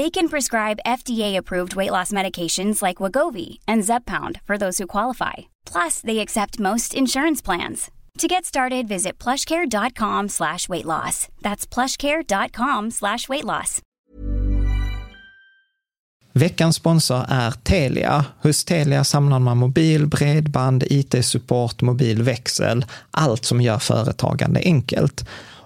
They can prescribe FDA-approved weight loss medications like Wagovi and Zeppound for those who qualify. Plus, they accept most insurance plans. To get started, visit plushcare.com slash weight loss. That's plushcare.com slash weight loss. Veckans sponsor är Telia. Hos Telia samlar man mobil, bredband, IT-support, mobilväxel, allt som gör företagande enkelt.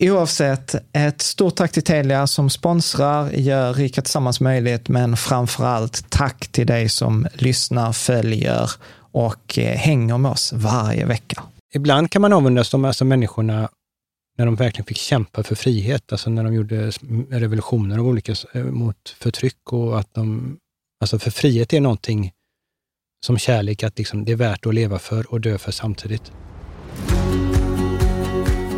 Oavsett, ett stort tack till Telia som sponsrar, gör Rika Tillsammans möjligt, men framför allt tack till dig som lyssnar, följer och eh, hänger med oss varje vecka. Ibland kan man avundas de alltså människorna när de verkligen fick kämpa för frihet, alltså när de gjorde revolutioner av olika, eh, mot förtryck och att de, alltså för frihet är någonting som kärlek, att liksom det är värt att leva för och dö för samtidigt.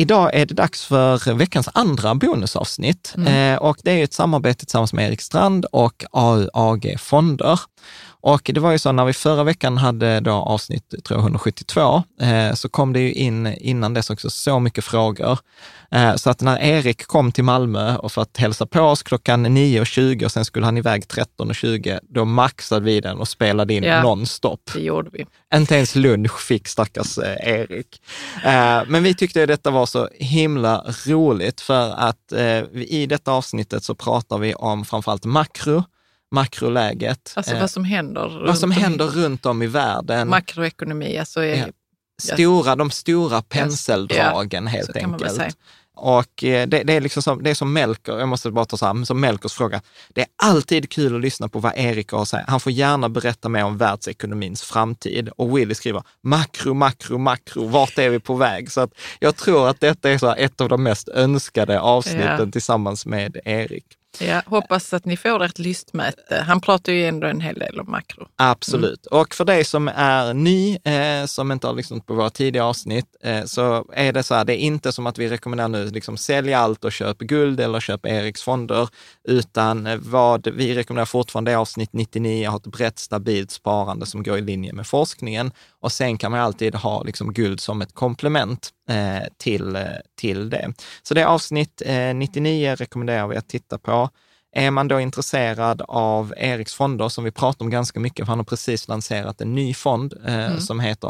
Idag är det dags för veckans andra bonusavsnitt mm. eh, och det är ett samarbete tillsammans med Erik Strand och AUAG Fonder. Och det var ju så när vi förra veckan hade då avsnitt tror jag, 172, eh, så kom det ju in innan dess också så mycket frågor. Eh, så att när Erik kom till Malmö och för att hälsa på oss klockan 9.20 och sen skulle han iväg 13.20, då maxade vi den och spelade in ja, nonstop. Det gjorde vi. Inte ens lunch fick stackars eh, Erik. Men vi tyckte att detta var så himla roligt för att i detta avsnittet så pratar vi om framförallt makro, makroläget. Alltså vad som händer, vad som händer runt om i världen. Makroekonomi, alltså är, ja. stora, de stora penseldragen ja, helt enkelt. Och eh, det, det, är liksom som, det är som Melker, jag måste bara ta så här, som Melkers fråga. Det är alltid kul att lyssna på vad Erik har att säga. Han får gärna berätta mer om världsekonomins framtid. Och Willy skriver makro, makro, makro, vart är vi på väg? Så att jag tror att detta är så ett av de mest önskade avsnitten ja. tillsammans med Erik. Ja, hoppas att ni får ert lystmäte. Han pratar ju ändå en hel del om makro. Absolut. Mm. Och för dig som är ny, eh, som inte har lyssnat på våra tidiga avsnitt, eh, så är det så här, det är inte som att vi rekommenderar nu, liksom sälj allt och köp guld eller köp Eriks fonder, utan vad vi rekommenderar fortfarande är avsnitt 99, ha ett brett stabilt sparande som går i linje med forskningen. Och sen kan man alltid ha liksom guld som ett komplement eh, till, eh, till det. Så det är avsnitt eh, 99 rekommenderar vi att titta på. Är man då intresserad av Eriks fonder, som vi pratar om ganska mycket, för han har precis lanserat en ny fond eh, mm. som heter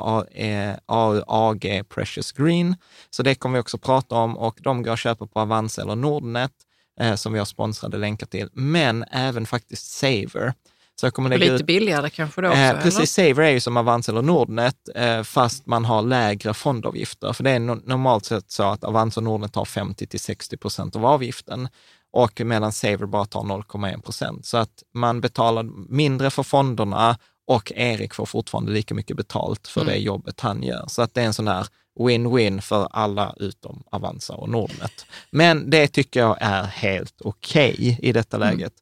AUAG eh, Precious Green. Så det kommer vi också prata om och de går att köpa på Avanza eller Nordnet. eh, som vi har sponsrade länkar till, men även faktiskt Saver. Så jag kommer Och lite ut billigare kanske då också? Eh, eller? precis, Saver är ju som Avanza eller Nordnet, eh, fast man har lägre fondavgifter. För det är no- normalt sett så att Avanza och Nordnet tar 50 till 60 procent av avgiften och medan Saver bara tar 0,1 procent. Så att man betalar mindre för fonderna och Erik får fortfarande lika mycket betalt för Mm. det jobbet han gör. Så att det är en sån här win-win för alla utom Avanza och Nordnet. Men det tycker jag är helt okej i detta läget.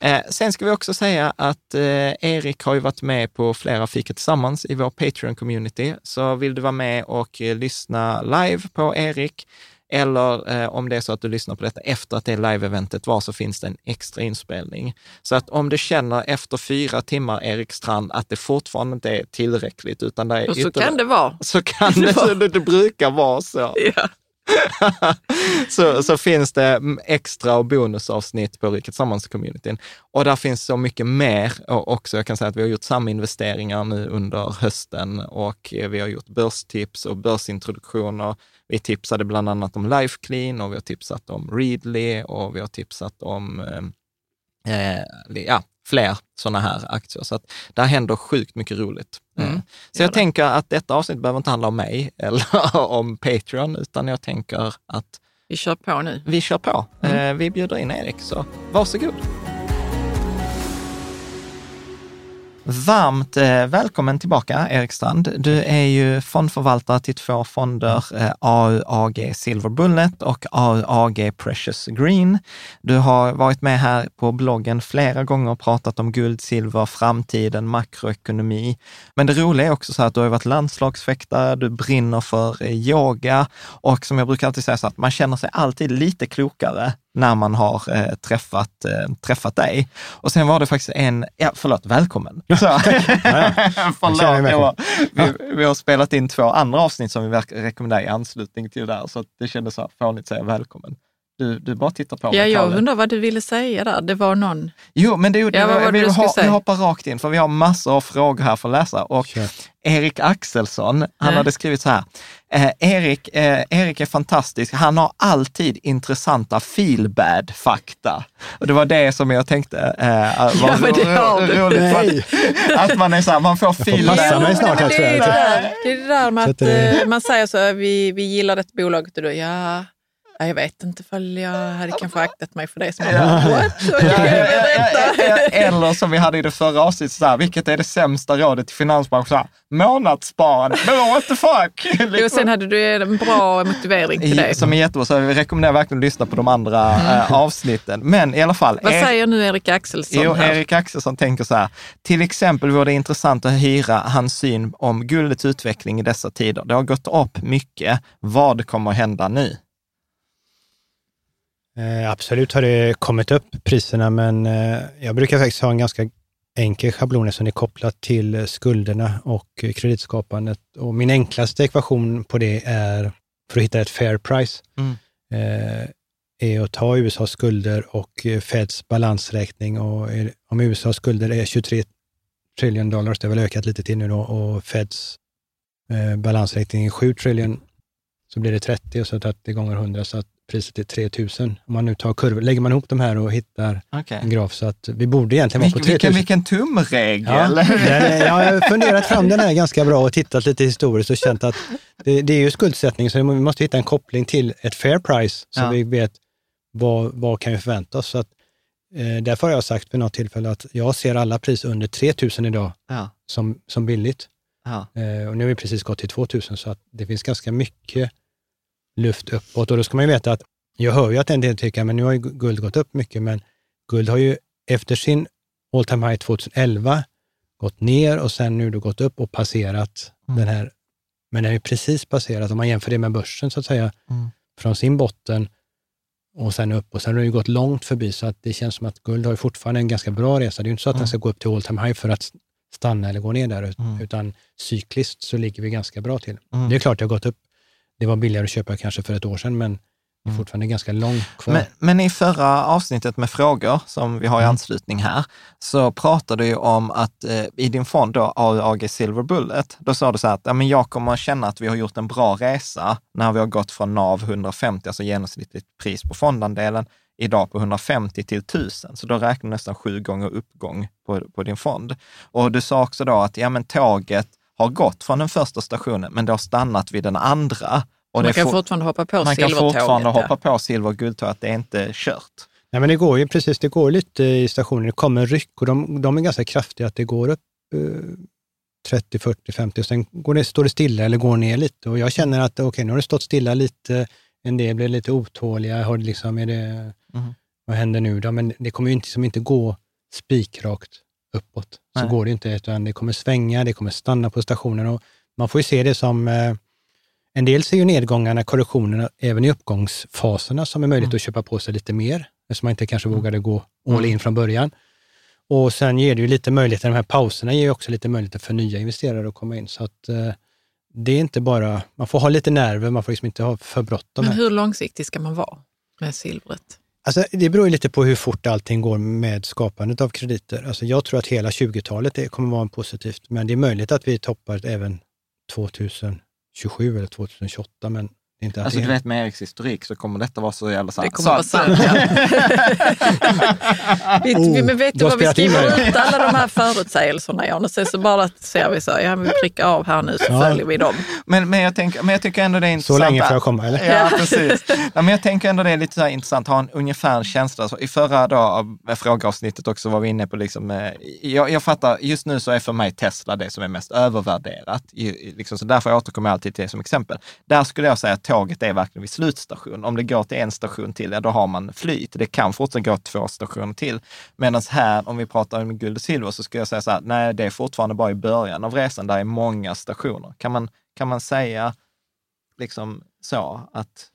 Eh, sen ska vi också säga att eh, Erik har ju varit med på flera Fika Tillsammans i vår Patreon-community. Så vill du vara med och eh, lyssna live på Erik, eller eh, om det är så att du lyssnar på detta efter att det live-eventet var, så finns det en extra inspelning. Så att om du känner efter fyra timmar, Erik Strand, att det fortfarande inte är tillräckligt, utan det är Och så ytterligare- kan det vara. så kan det, det, det brukar vara så. Ja. så, så finns det extra och bonusavsnitt på Riket Sammans-communityn. Och där finns så mycket mer och också. Jag kan säga att vi har gjort saminvesteringar nu under hösten och vi har gjort börstips och börsintroduktioner. Vi tipsade bland annat om Lifeclean och vi har tipsat om Readly och vi har tipsat om eh, eh, ja, fler sådana här aktier. Så att där händer sjukt mycket roligt. Mm, Eh, Så gör jag tänker att detta avsnitt behöver inte handla om mig eller om Patreon, utan jag tänker att Vi kör på nu. vi kör på. Mm. Eh, Vi bjuder in Erik, så varsågod. Varmt eh, välkommen tillbaka, Erik Strand. Du är ju fondförvaltare till två fonder, eh, AUAG Silver Bullet och AUAG Precious Green. Du har varit med här på bloggen flera gånger och pratat om guld, silver, framtiden, makroekonomi. Men det roliga är också så att du har varit landslagsfäktare, du brinner för eh, yoga och som jag brukar alltid säga så att man känner sig alltid lite klokare när man har eh, träffat, eh, träffat dig. Och sen var det faktiskt en, ja förlåt, välkommen. Så, förlåt, vi, vi har spelat in två andra avsnitt som vi rekommenderar i anslutning till det där, så det kändes så här fånigt att säga välkommen. Du, du bara tittar på Ja, mig, jag Kalle. undrar vad du ville säga där. Det var någon... Jo, men det, det, Ja, var jag det vill du skulle ha, vi hoppar rakt in, för vi har massor av frågor här för att läsa. Och Kör. Erik Axelsson, han Mm. hade skrivit så här. Eh, Erik, eh, Erik är fantastisk. Han har alltid intressanta feelbad-fakta. Och det var det som jag tänkte eh, var Ja, men det har du. roligt. Att, att man är så här, man får passa feelbad. mig snart här, det, tror är jag. det, där, det är det där med att eh, man säger så, vi, vi gillar ett bolag och då, ja, ja, jag vet inte ifall jag hade kanske aktat mig för det. Som Ja. What? Eller som vi hade i det förra avsnittet, så här, vilket är det sämsta rådet till finansbranschen? Så här, Månadssparande, no, what the fuck? Jo, sen hade du en bra motivering till det. Som är jättebra, så vi rekommenderar verkligen att lyssna på de andra eh, avsnitten. Men i alla fall. Vad Er- säger nu Erik Axelsson Jo, här? Erik Axelsson tänker så här. Till exempel vore det intressant att hyra hans syn om guldets utveckling i dessa tider. Det har gått upp mycket. Vad kommer att hända nu? Eh, absolut har det kommit upp priserna, men eh, jag brukar faktiskt ha en ganska enkel schablon som är kopplat till skulderna och kreditskapandet. Och min enklaste ekvation på det är, för att hitta ett fair price, Mm. eh, är att ta USAs skulder och Feds balansräkning. Och är, om USAs skulder är 23 trillion dollars, det har väl ökat lite till nu då, och Feds balansräkning är 7 trillion, så blir det 30 och så 30 gånger 100 så att priset är 3000. Om man nu tar kurvor, lägger man ihop de här och hittar Okay. en graf så att vi borde egentligen vara på Vilken, 3000. vilken, vilken tumregel! Ja, är, jag har funderat fram den här ganska bra och tittat lite historiskt och känt att det, det är ju skuldsättning, så vi måste hitta en koppling till ett fair price, så Ja. vi vet vad, vad kan vi förvänta oss. Så att, eh, därför har jag sagt vid något tillfälle att jag ser alla pris under 3000 idag ja, som, som billigt. ja. Eh, och nu har vi precis gått till 2000, så att det finns ganska mycket luft uppåt. Och då ska man ju veta att jag hör ju att en del tycker att nu har ju guld gått upp mycket, men guld har ju efter sin all time high 2011 gått ner och sen nu då gått upp och passerat Mm. den här, men den är ju precis passerat, om man jämför det med börsen så att säga, Mm. från sin botten och sen upp och sen har det ju gått långt förbi så att det känns som att guld har ju fortfarande en ganska bra resa. Det är ju inte så att Mm. den ska gå upp till all time high för att stanna eller gå ner där, Mm. utan cykliskt så ligger vi ganska bra till. Mm. Det är klart det har gått upp. Det var billigare att köpa kanske för ett år sedan, men det är Mm. fortfarande ganska långt kvar. Men, men i förra avsnittet med frågor, som vi har i Mm. anslutning här, så pratade du om att eh, i din fond då, AUAG Silver Bullet, då sa du så här att ja, men jag kommer att känna att vi har gjort en bra resa när vi har gått från NAV 150, alltså genomsnittligt pris på fondandelen, idag på 150 till 1000, så då räknar du nästan sju gånger uppgång på, på din fond. Och du sa också då att ja, men tåget har gått från den första stationen, men det har stannat vid den andra. Och man det kan for- fortfarande hoppa på man kan silvertåget. fortfarande hoppa på silver och guldtåget, det är inte kört. Nej, men det går ju precis, det går lite i stationen. Det kommer ryck och de, de är ganska kraftiga, att det går upp eh, 30, 40, 50 och sen går det, står det stilla eller går ner lite. Och jag känner att okej, nu har det stått stilla lite, en del blir lite otåliga. Har liksom, är det, Mhm. Vad händer nu då? Men det kommer ju inte, som inte gå spikrakt uppåt. Så Nej. går det inte, utan det kommer svänga, det kommer stanna på stationen. Och man får ju se det som eh, en del ser ju nedgångarna, korrektionerna, även i uppgångsfaserna som är möjligt att köpa på sig lite mer, eftersom man inte kanske vågade gå all in från början. Och sen ger det ju lite möjligheter, de här pauserna ger ju också lite möjligheter för nya investerare att komma in. Så att eh, det är inte bara, man får ha lite nerver, man får liksom inte ha för bråttom. Men hur långsiktig ska man vara med silvret? Alltså, det beror ju lite på hur fort allting går med skapandet av krediter. Alltså, jag tror att hela 20-talet kommer vara en positivt, men det är möjligt att vi toppar även 2027 eller 2028, men inte Alltså du det vet med Eriks historik så kommer detta vara så jävla sant. Det kommer Så vara sant, ja. vi, vi, men vet du vad, vi skriver ut alla de här förutsägelserna, Jan, och sen så bara ser vi så, ja vi prickar av här nu så Ja. följer vi dem. Men, men, jag tänker, men jag tycker ändå det är Så intressant. länge får jag komma, eller? Ja, precis. Ja, men jag tänker ändå det är lite så här intressant ha en ungefär en känsla. Så I förra då, av frågeavsnittet också var vi inne på, liksom, eh, jag, jag fattar, just nu så är för mig Tesla det som är mest övervärderat. I- liksom, så därför återkommer jag alltid till det som exempel. Där skulle jag säga att tåget är verkligen vid slutstation. Om det går till en station till, ja då har man flyt. Det kan fortfarande gå två stationer till. Medan här, om vi pratar om guld och silver, så skulle jag säga så här, nej, det är fortfarande bara i början av resan, där är många stationer. Kan man, kan man säga liksom så att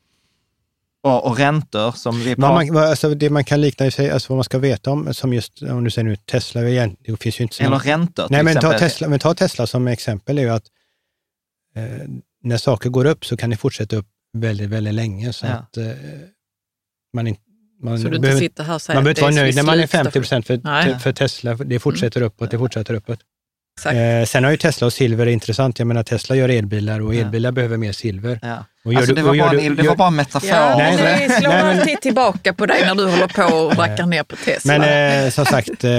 och, och räntor som vi pratar man, alltså det man kan likna alltså vad man ska veta om, som just, om du säger nu Tesla, igen, det finns ju inte så eller räntor Nej, men ta. Tesla, men ta Tesla som exempel, är ju att eh, när saker går upp så kan det fortsätta upp väldigt, väldigt länge. Så Ja. att eh, man inte man Så du inte behöver, sitter här och säger man behöver inte vara nöjd när man är slutstation. 50 procent för, för Tesla. Det fortsätter uppåt, det fortsätter uppåt. Eh, sen har ju Tesla och silver är intressant. Jag menar, Tesla gör elbilar och Ja. elbilar behöver mer silver. Ja. Och gör Alltså, du- det, var bara, du- en- det var bara en metafor. Ja, Nej, nej, slår nej, men- alltid tillbaka på dig när du håller på och rackar ner på Tesla. Men eh, som sagt, eh,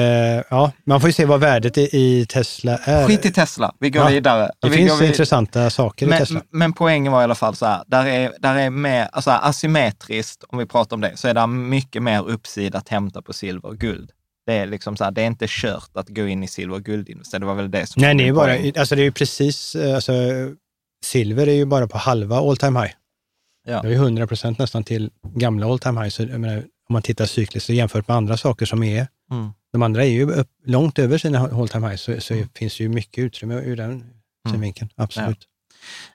ja, man får ju se vad värdet i, i Tesla är. Skit i Tesla, vi går Ja, vidare. Det vi finns intressanta saker i Tesla. men, men poängen var i alla fall så här, där är, där är mer, alltså asymmetriskt, om vi pratar om det, så är det mycket mer uppsida att hämta på silver och guld. Det är liksom så här, det är inte kört att gå in i silver och guldinvestering. Det var väl det som Nej, det är bara, alltså det är ju precis, eh, alltså, silver är ju bara på halva all time high. Ja. Det är ju 100 procent nästan till gamla all time high. Så menar, om man tittar cykliskt och jämfört med andra saker som är, Mm. de andra är ju upp, långt över sina all time high, så, så finns det ju mycket utrymme ur den synvinkeln. Absolut.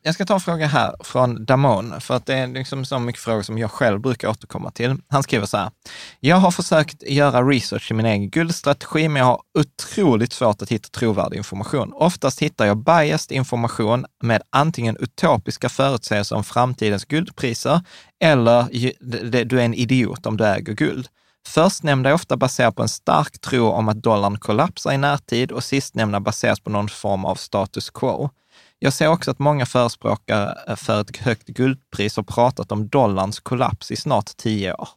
Jag ska ta en fråga här från Damon, för att det är liksom så mycket frågor som jag själv brukar återkomma till. Han skriver så här. Jag har försökt göra research i min egen guldstrategi, men jag har otroligt svårt att hitta trovärdig information. Oftast hittar jag biased information med antingen utopiska förutsägelser om framtidens guldpriser eller du är en idiot om du äger guld. Förstnämnda är ofta baserat på en stark tro om att dollarn kollapsar i närtid och sistnämnda baseras på någon form av status quo. Jag ser också att många förespråkare för ett högt guldpris har pratat om dollarns kollaps i snart tio år.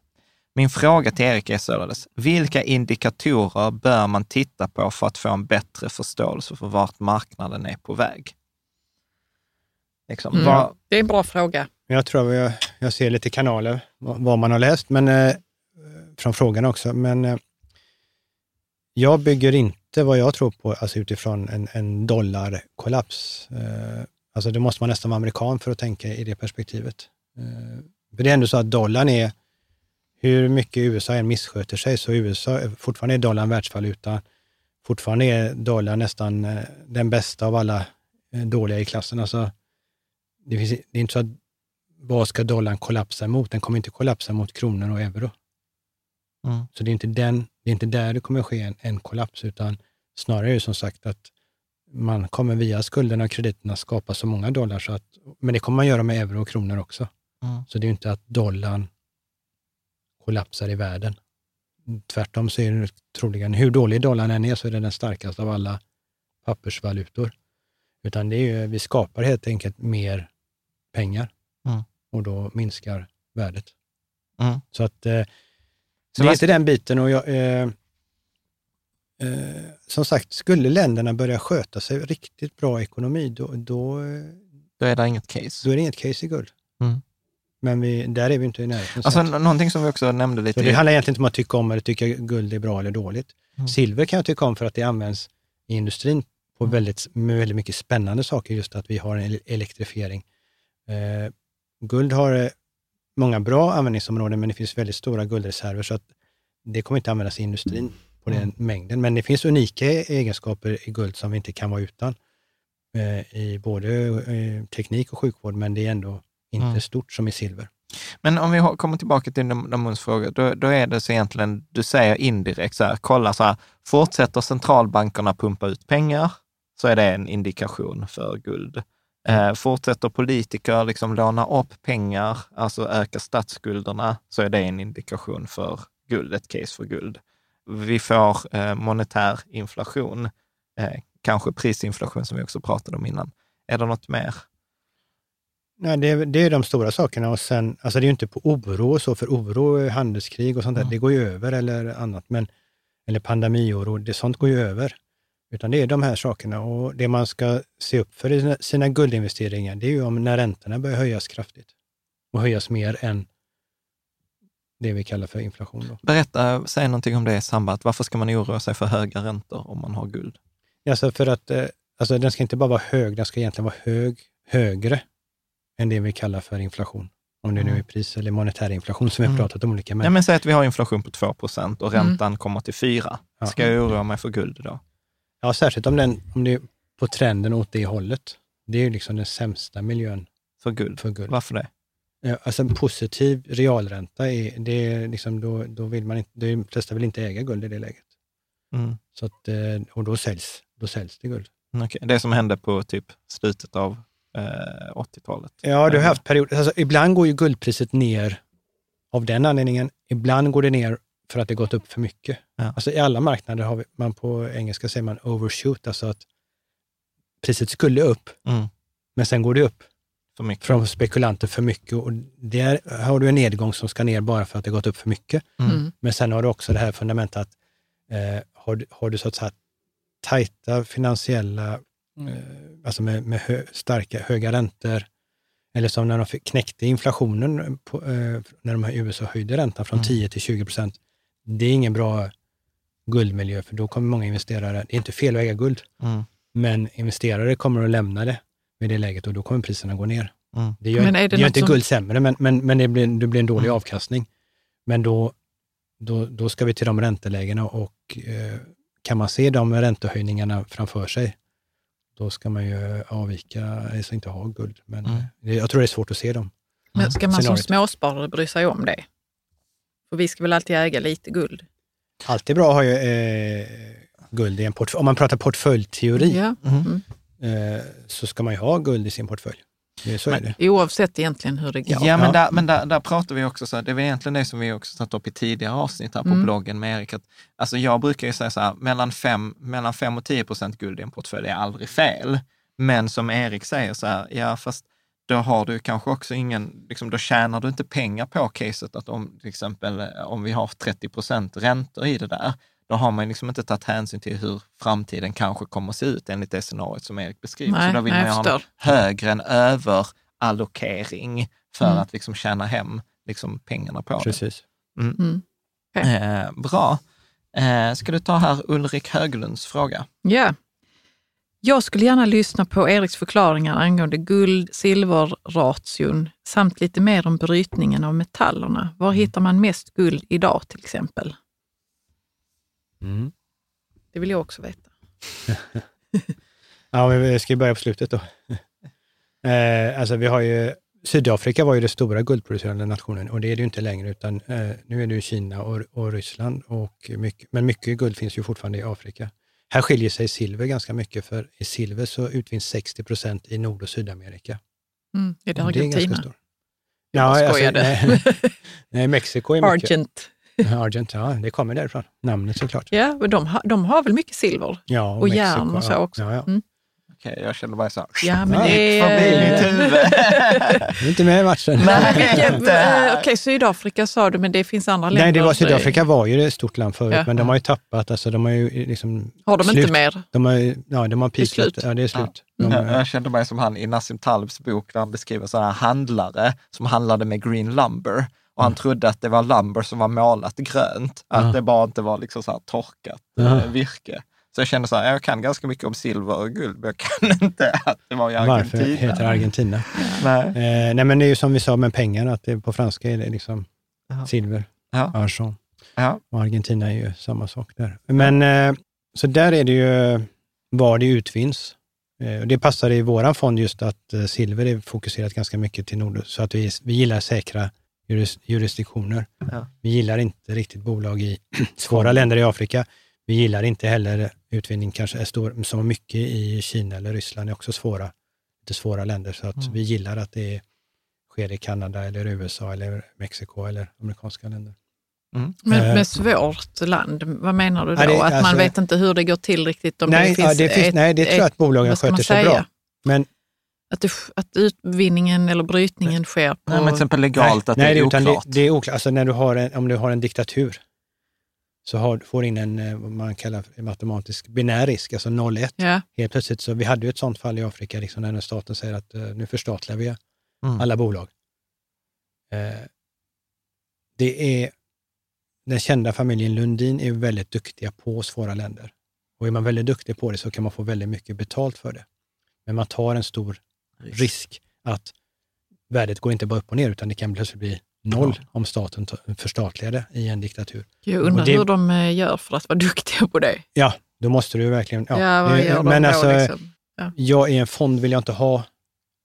Min fråga till Erik är således, vilka indikatorer bör man titta på för att få en bättre förståelse för vart marknaden är på väg? Liksom, Mm. vad, Det är en bra fråga. Jag tror jag, jag ser lite kanaler, vad vad man har läst, men eh, från frågan också. Men eh, jag bygger inte vad jag tror på alltså utifrån en, en dollarkollaps. Eh, alltså det måste man nästan vara amerikan för att tänka i det perspektivet. Eh, för det är ändå så att dollarn är, hur mycket USA än missköter sig, så USA, fortfarande är dollarn världsvaluta. Fortfarande är dollarn nästan eh, den bästa av alla eh, dåliga i klassen. Alltså, det, finns, det är inte så att vad ska dollarn kollapsa mot? Den kommer inte kollapsa mot kronor och euro. Mm. Så det är inte, den, det är inte där det kommer ske en, en kollaps, utan snarare är det som sagt att man kommer via skulderna och krediterna skapa så många dollar, så att, men det kommer man göra med euro och kronor också. Mm. Så det är inte att dollarn kollapsar i världen. Tvärtom så är det troligen, hur dålig dollarn än är, så är det den starkaste av alla pappersvalutor. Utan det är ju, vi skapar helt enkelt mer pengar Mm. och då minskar värdet. Mm. Så att eh, Så det är inte den biten. Och jag, eh, eh, som sagt, skulle länderna börja sköta sig riktigt bra ekonomi, då, då, Då är det inget case. då är det inget case i guld. Mm. Men vi, där är vi inte i närheten. Alltså, Så någonting som vi också nämnde så lite. det handlar egentligen inte om att tycka om eller tycka guld är bra eller dåligt. Mm. Silver kan jag tycka om för att det används i industrin på Mm. väldigt, väldigt mycket spännande saker, just att vi har en ele- elektrifiering. Eh, guld har eh, många bra användningsområden, men det finns väldigt stora guldreserver, så att det kommer inte användas i industrin på den Mm. mängden. Men det finns unika egenskaper i guld som vi inte kan vara utan, eh, i både eh, teknik och sjukvård, men det är ändå inte Mm. stort som i silver. Men om vi kommer tillbaka till Damuns fråga, då, då är det så egentligen, du säger indirekt så här, kolla så här, fortsätter centralbankerna pumpa ut pengar, så är det en indikation för guld. Eh, fortsätter politiker liksom låna upp pengar, alltså öka statsskulderna, så är det en indikation för guld, ett case för guld. Vi får eh, monetär inflation, eh, kanske prisinflation som vi också pratade om innan. Är det något mer? Nej, det, är- det är de stora sakerna och sen, alltså det är ju inte på oro och så, för oro, handelskrig och sånt där, Mm. det går ju över eller annat, men, eller pandemioro, det, sånt går ju över. Utan det är de här sakerna och det man ska se upp för i sina, guldinvesteringar, det är ju om när räntorna börjar höjas kraftigt och höjas mer än det vi kallar för inflation. Då. Berätta, säg någonting om det sambandet. Varför ska man oroa sig för höga räntor om man har guld? Alltså för att, eh, alltså den ska inte bara vara hög, den ska egentligen vara hög, högre än det vi kallar för inflation. Om det nu Mm. är pris eller monetär inflation som vi har Mm. pratat om olika. Men, Nej, men säg att vi har inflation på 2 procent och Mm. räntan kommer till 4. Ja. Ska jag oroa mig för guld då? Ja, särskilt om, den, om det är på trenden åt det hållet. Det är ju liksom den sämsta miljön För guld? för guld. Varför det? Alltså en positiv realränta, är, det är liksom, då, då vill man inte, de flesta vill inte äga guld i det läget. Mm. Så att, eh, och då säljs, då säljs det guld. Okej, Det som hände på typ slutet av eh, 80-talet. Ja, du har haft perioder, alltså ibland går ju guldpriset ner av den anledningen. Ibland går det ner för att det gått upp för mycket. Ja. Alltså i alla marknader har vi, man på engelska säger man overshoot, alltså att priset skulle upp, Mm. men sen går det upp. För mycket. från spekulanter för mycket. Och där har du en nedgång som ska ner bara för att det gått upp för mycket. Mm. Mm. Men sen har du också det här fundamentet att eh, har, du, har du så att säga tajta finansiella, eh, alltså med, med hö, starka, höga räntor, eller som när de knäckte inflationen, på, eh, när de här i USA höjde räntan från Mm. 10 till 20 procent. Det är ingen bra guldmiljö, för då kommer många investerare, det är inte fel att äga guld, Mm. men investerare kommer att lämna det vid det läget och då kommer priserna gå ner. Mm. Det gör, Men är det det gör inte som- guld sämre, men, men, men det, blir, det blir en dålig Mm. avkastning. Men då, då, då ska vi till de räntelägena och eh, kan man se de räntehöjningarna framför sig, då ska man ju avvika, alltså inte ha guld. Men Mm. det, jag tror det är svårt att se dem. Men ska man som småsparare bry sig om det? För vi ska väl alltid äga lite guld? Alltid bra att ha ju, eh, guld i en portfölj. Om man pratar portföljteori Ja. Mm. eh, så ska man ju ha guld i sin portfölj. Det, så är Men- det. Oavsett egentligen hur det går. Ja, men, Ja. Där, men där, där pratar vi också, så här, det är väl egentligen det som vi också satt upp i tidigare avsnitt här på Mm. bloggen med Erik. Att, alltså jag brukar ju säga så här, mellan 5 mellan fem och 10 procent guld i en portfölj är aldrig fel. Men som Erik säger så här, ja fast då har du kanske också ingen, liksom, då tjänar du inte pengar på caset att om till exempel eh, om vi har 30 procent räntor i det där, då har man liksom inte tagit hänsyn till hur framtiden kanske kommer att se ut enligt det scenariot som Erik beskriver. Nej, så då vill nej, man ha en högre än överallokering för Mm. att liksom tjäna hem liksom pengarna på Precis. Mm. det. Eh, bra. Eh, ska du ta här Ulrik Höglunds fråga? Ja. Jag skulle gärna lyssna på Eriks förklaringar angående guld-silver-ration samt lite mer om brytningen av metallerna. Var hittar man mest guld idag till exempel? Mm. Det vill jag också veta. Ja, vi ska börja på slutet då. Eh, alltså vi har ju, Sydafrika var ju den stora guldproducerande nationen och det är det ju inte längre, utan eh, nu är det ju Kina och, och Ryssland. Och mycket, men mycket guld finns ju fortfarande i Afrika. Här skiljer sig silver ganska mycket, för i silver så utvinns 60 procent i Nord och Sydamerika. Mm. Är det Och ganska Argentina? stort. Jag bara Ja, alltså, skojade. nej, nej, Mexiko är mycket. Argent. Argent, ja, det kommer därifrån. Namnet såklart. Ja, men de, har- de har väl mycket silver? Ja, Och järn och så också. Ja, ja. Mm. Okej, jag kände bara så här, Ja, men Ja. det gick förbi är... mitt huvud. Du är inte med i matchen. Eh, Okej, Sydafrika sa du, men det finns andra länder. Nej, det var Sydafrika var ju ett stort land förut, Ja. men de har ju tappat, alltså de har ju liksom... Har de slut. inte mer? De har, ja, de har är slut. peakat. Ja, det är slut. De, Ja, jag kände mig som han i Nassim Talebs bok där han beskriver sådana här handlare som handlade med green lumber. Och han trodde att det var lumber som var målat grönt, att Ja. det bara inte var liksom så här torkat Ja. eh, virke. Så jag kände så här, jag kan ganska mycket om silver och guld, men jag kan inte att det var i varför Argentina. heter det Argentina? Nej. Eh, nej, men det är ju som vi sa med pengarna, att det, på franska är det liksom Ja. silver, Ja. argent. Ja. Och Argentina är ju samma sak där. Men eh, så där är det ju var det utvinns. Eh, och det passar i våran fond just att eh, silver är fokuserat ganska mycket till nord, så att vi, vi gillar säkra juris, jurisdiktioner. Ja. Vi gillar inte riktigt bolag i svåra länder i Afrika. Vi gillar inte heller utvinning kanske är stor, som mycket i Kina eller Ryssland är också svåra, lite svåra länder. Så att Mm. vi gillar att det sker i Kanada eller USA eller Mexiko eller amerikanska länder. Men Eh. med svårt land, vad menar du då? Ja, det- att man alltså- vet inte hur det går till riktigt? Om nej, det finns ja, det finns, ett- nej, det tror jag ett- att bolagen sköter sig bra. Men Att, det, att utvinningen eller brytningen sker på... Nej, men till exempel legalt att nej, det är oklart. Det, det är oklart. Alltså när du har en, om du har en diktatur så har, får in en, eh, vad man kallar för matematisk binär risk, alltså 0-1. Ja, Helt plötsligt, så vi hade ju ett sånt fall i Afrika, liksom, när staten säger att eh, nu förstatligar vi Mm. alla bolag. Eh, det är, den kända familjen Lundin är väldigt duktiga på svåra länder. Och är man väldigt duktig på det så kan man få väldigt mycket betalt för det. Men man tar en stor risk att värdet går inte bara upp och ner, utan det kan plötsligt bli noll om staten ta- förstatligar det i en diktatur. jag undrar det- hur de eh, gör för att vara duktiga på det. Ja, då måste du verkligen... Ja, Ja, vad de men då? alltså, liksom? jag i en fond vill jag inte ha,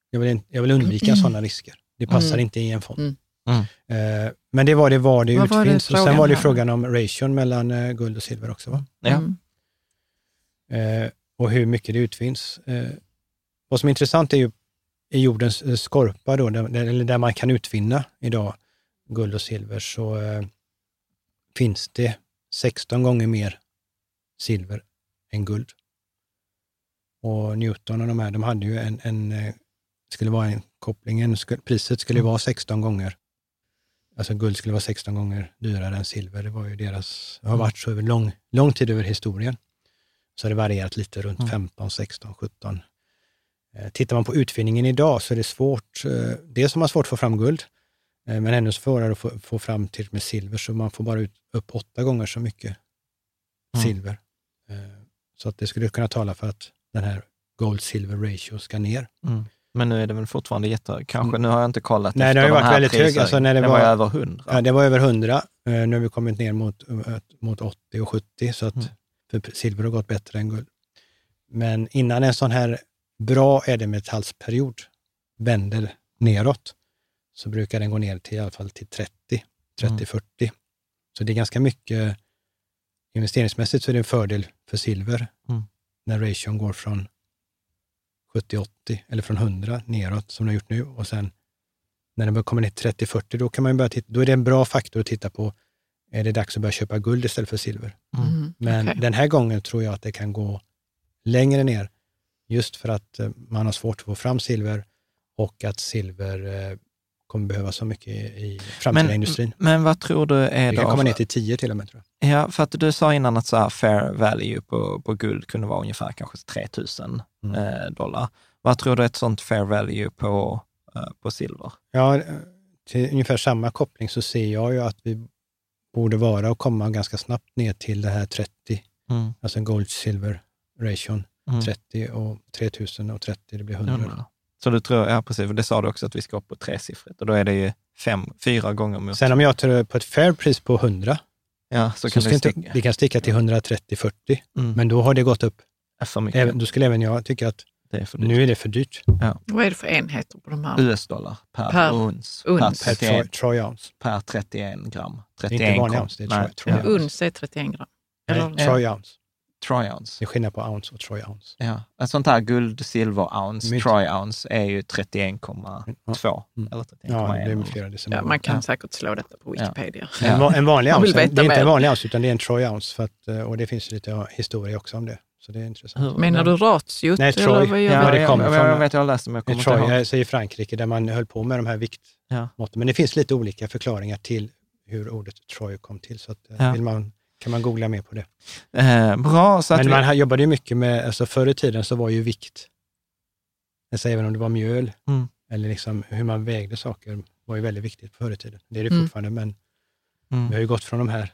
jag vill, jag vill undvika sådana risker. Det passar Mm. inte i en fond. Mm. Mm. Eh, men det var det var det Vad var det utfinns. och sen var det här? frågan om ration mellan eh, guld och silver också. Va? Ja. Mm. Eh, och hur mycket det utvinns. Eh, vad som är intressant är ju i jordens eh, skorpa, då, där, där man kan utvinna idag guld och silver, så eh, finns det 16 gånger mer silver än guld. Och Newton och de här, de hade ju en, en eh, skulle vara en koppling, en, sku- priset skulle vara 16 gånger, alltså guld skulle vara 16 gånger dyrare än silver. Det var ju deras, det har varit så över lång, lång tid över historien. Så har det varierat lite runt Mm. 15, 16, 17. Eh, Tittar man på utvinningen idag så är det svårt, eh, dels har man svårt att få fram guld, men ännu svårare att få, få fram till med silver, så man får bara ut, upp åtta gånger så mycket Mm. silver. Eh, Så att det skulle kunna tala för att den här gold-silver ratio ska ner. Mm. Men nu är det väl fortfarande jätte... Kanske, nu har jag inte kollat Nej, det efter har ju de varit väldigt hög, alltså när det det var- var över 100. Ja, det var över 100, eh, nu har vi kommit ner mot, eh, mot 80 och 70, så att Mm. för silver har gått bättre än guld. Men innan en sån här bra ädelmetallsperiod vänder neråt, så brukar den gå ner till i alla fall till 30, 30-40. Så det är ganska mycket, investeringsmässigt så är det en fördel för silver Mm. när ration går från 70-80 eller från 100 neråt som det har gjort nu och sen när den börjar komma ner till 30-40, då kan man ju börja titta, då är det en bra faktor att titta på, är det dags att börja köpa guld istället för silver? Mm. Men okej. den här gången tror jag att det kan gå längre ner, just för att eh, man har svårt att få fram silver och att silver eh, kommer behövas så mycket i, i framtida Men, industrin. men vad tror du är Det kan komma ner till 10 till och med tror jag. Ja, för att du sa innan att så här fair value på, på guld kunde vara ungefär kanske 3 000 Mm. eh, dollar. Vad tror du är ett sånt fair value på, eh, på silver? Ja, eh, till ungefär samma koppling så ser jag ju att vi borde vara och komma ganska snabbt ner till det här 30, Mm. alltså gold-silver ration. Mm. 30 och 3000 och 30, det blir 100. Hundra. Så du tror, ja precis, för det sa du också att vi ska upp på tresiffrigt och då är det ju fem, fyra gånger mot... Sen om jag tror på ett fair pris på 100, ja, så så, kan ska det inte, sticka. det kan sticka till 130-40, Mm. men då har det gått upp. för mycket. Även, då skulle även jag tycka att det är nu är det för dyrt Vad är det för enheter på de här? US-dollar per, Per uns. uns. per Per, 31, troy, ounce. per 31 gram. Det 31 är inte vanlig ounce, det är Nej, troy, troy ja. ounce. Uns är 31 gram. Nej, Eller, troy ounce. Troy ounce. Det är skillnad på ounce och troy ounce. Ja. Ett sånt här guld, silver ounce, Mynt. troy ounce är ju 31,2 Mm. eller 31,1. Ja, det är flera ja, decimaler. man kan Ja. säkert slå detta på Wikipedia. En, va- en vanlig ounce, det är inte en vanlig ounce, utan det är en troy ounce, för att, eh, och det finns lite ja, historia också om det. Så det är intressant. Menar du ratiot? Nej, Troy. eller vad Ja, det jag, kommer jag, från- jag vet, jag har läst det, men jag kommer Troy, inte ihåg. alltså i Frankrike, där man höll på med de här viktmåtten. Ja. Men det finns lite olika förklaringar till hur ordet Troy kom till, så att, eh, Ja. vill man, kan man googla mer på det. Eh, bra, så att Men vi, man ha- jobbade ju mycket med, alltså förr i tiden så var ju vikt, alltså även om det var mjöl, Mm. eller liksom hur man vägde saker, var ju väldigt viktigt förr i tiden. Det är det Mm. fortfarande, men Mm. vi har ju gått från de här,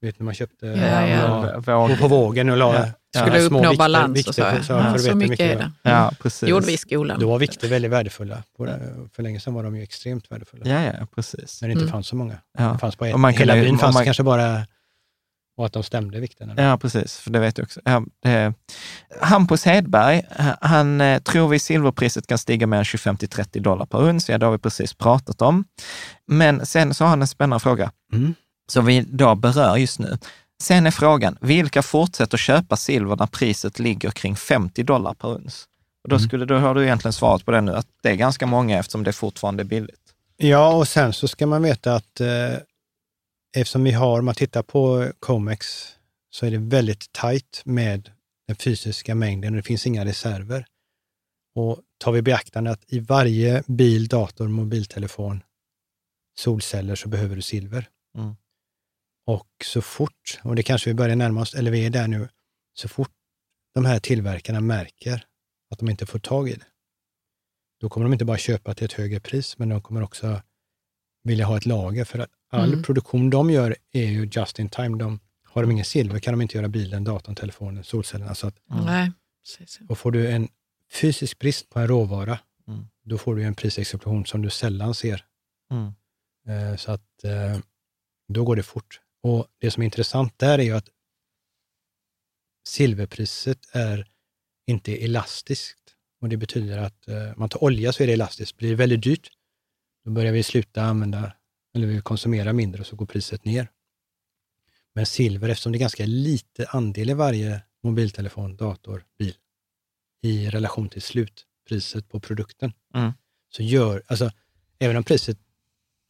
vet när man köpte Ja, ja. la- på, vågen och la Ja. Skulle små uppnå vikter- balans vikter och så. för- Ja. så, mycket är det. ja, precis. gjorde vi i skolan. Då var vikter väldigt värdefulla. För länge sedan var de ju extremt värdefulla. Ja, ja, precis. När det inte Mm. fanns så många. Ja. Det fanns på ett, Och man hela byn fanns man- kanske bara, och att de stämde vikterna. Ja, precis, för det vet jag också. Ja, det, Hampus Hedberg, han eh, tror vi silverpriset kan stiga med 25 till 30 dollar per uns. Ja, det har vi precis pratat om. Men sen så har han en spännande fråga, Mm. som vi då berör just nu. Sen är frågan, vilka fortsätter köpa silver när priset ligger kring 50 dollar per uns? Och då, Mm. skulle, då har du egentligen svarat på det nu, att det är ganska många eftersom det fortfarande är billigt. Ja, och sen så ska man veta att eh, eftersom vi har, om man tittar på Comex, så är det väldigt tajt med den fysiska mängden och det finns inga reserver. Och tar vi beaktande att i varje bil, dator, mobiltelefon, solceller så behöver du silver. Mm. Och så fort, och det kanske vi börjar närma oss, eller vi är där nu, så fort de här tillverkarna märker att de inte får tag i det, då kommer de inte bara köpa till ett högre pris, men de kommer också vilja ha ett lager för att all Mm. produktion de gör är ju just in time. De, har de ingen silver kan de inte göra bilen, datorn, telefonen, solcellerna. Så att, Nej, precis. och får du en fysisk brist på en råvara, Mm. då får du en prisexplosion som du sällan ser. Mm. Eh, Så att eh, då går det fort. Och det som är intressant där är ju att silverpriset är inte elastiskt. Och det betyder att eh, man tar olja så är det elastiskt. Blir det väldigt dyrt, då börjar vi sluta använda, eller vi konsumerar mindre och så går priset ner. Men silver, eftersom det är ganska lite andel i varje mobiltelefon, dator, bil, i relation till slutpriset på produkten, Mm. så gör, alltså även om priset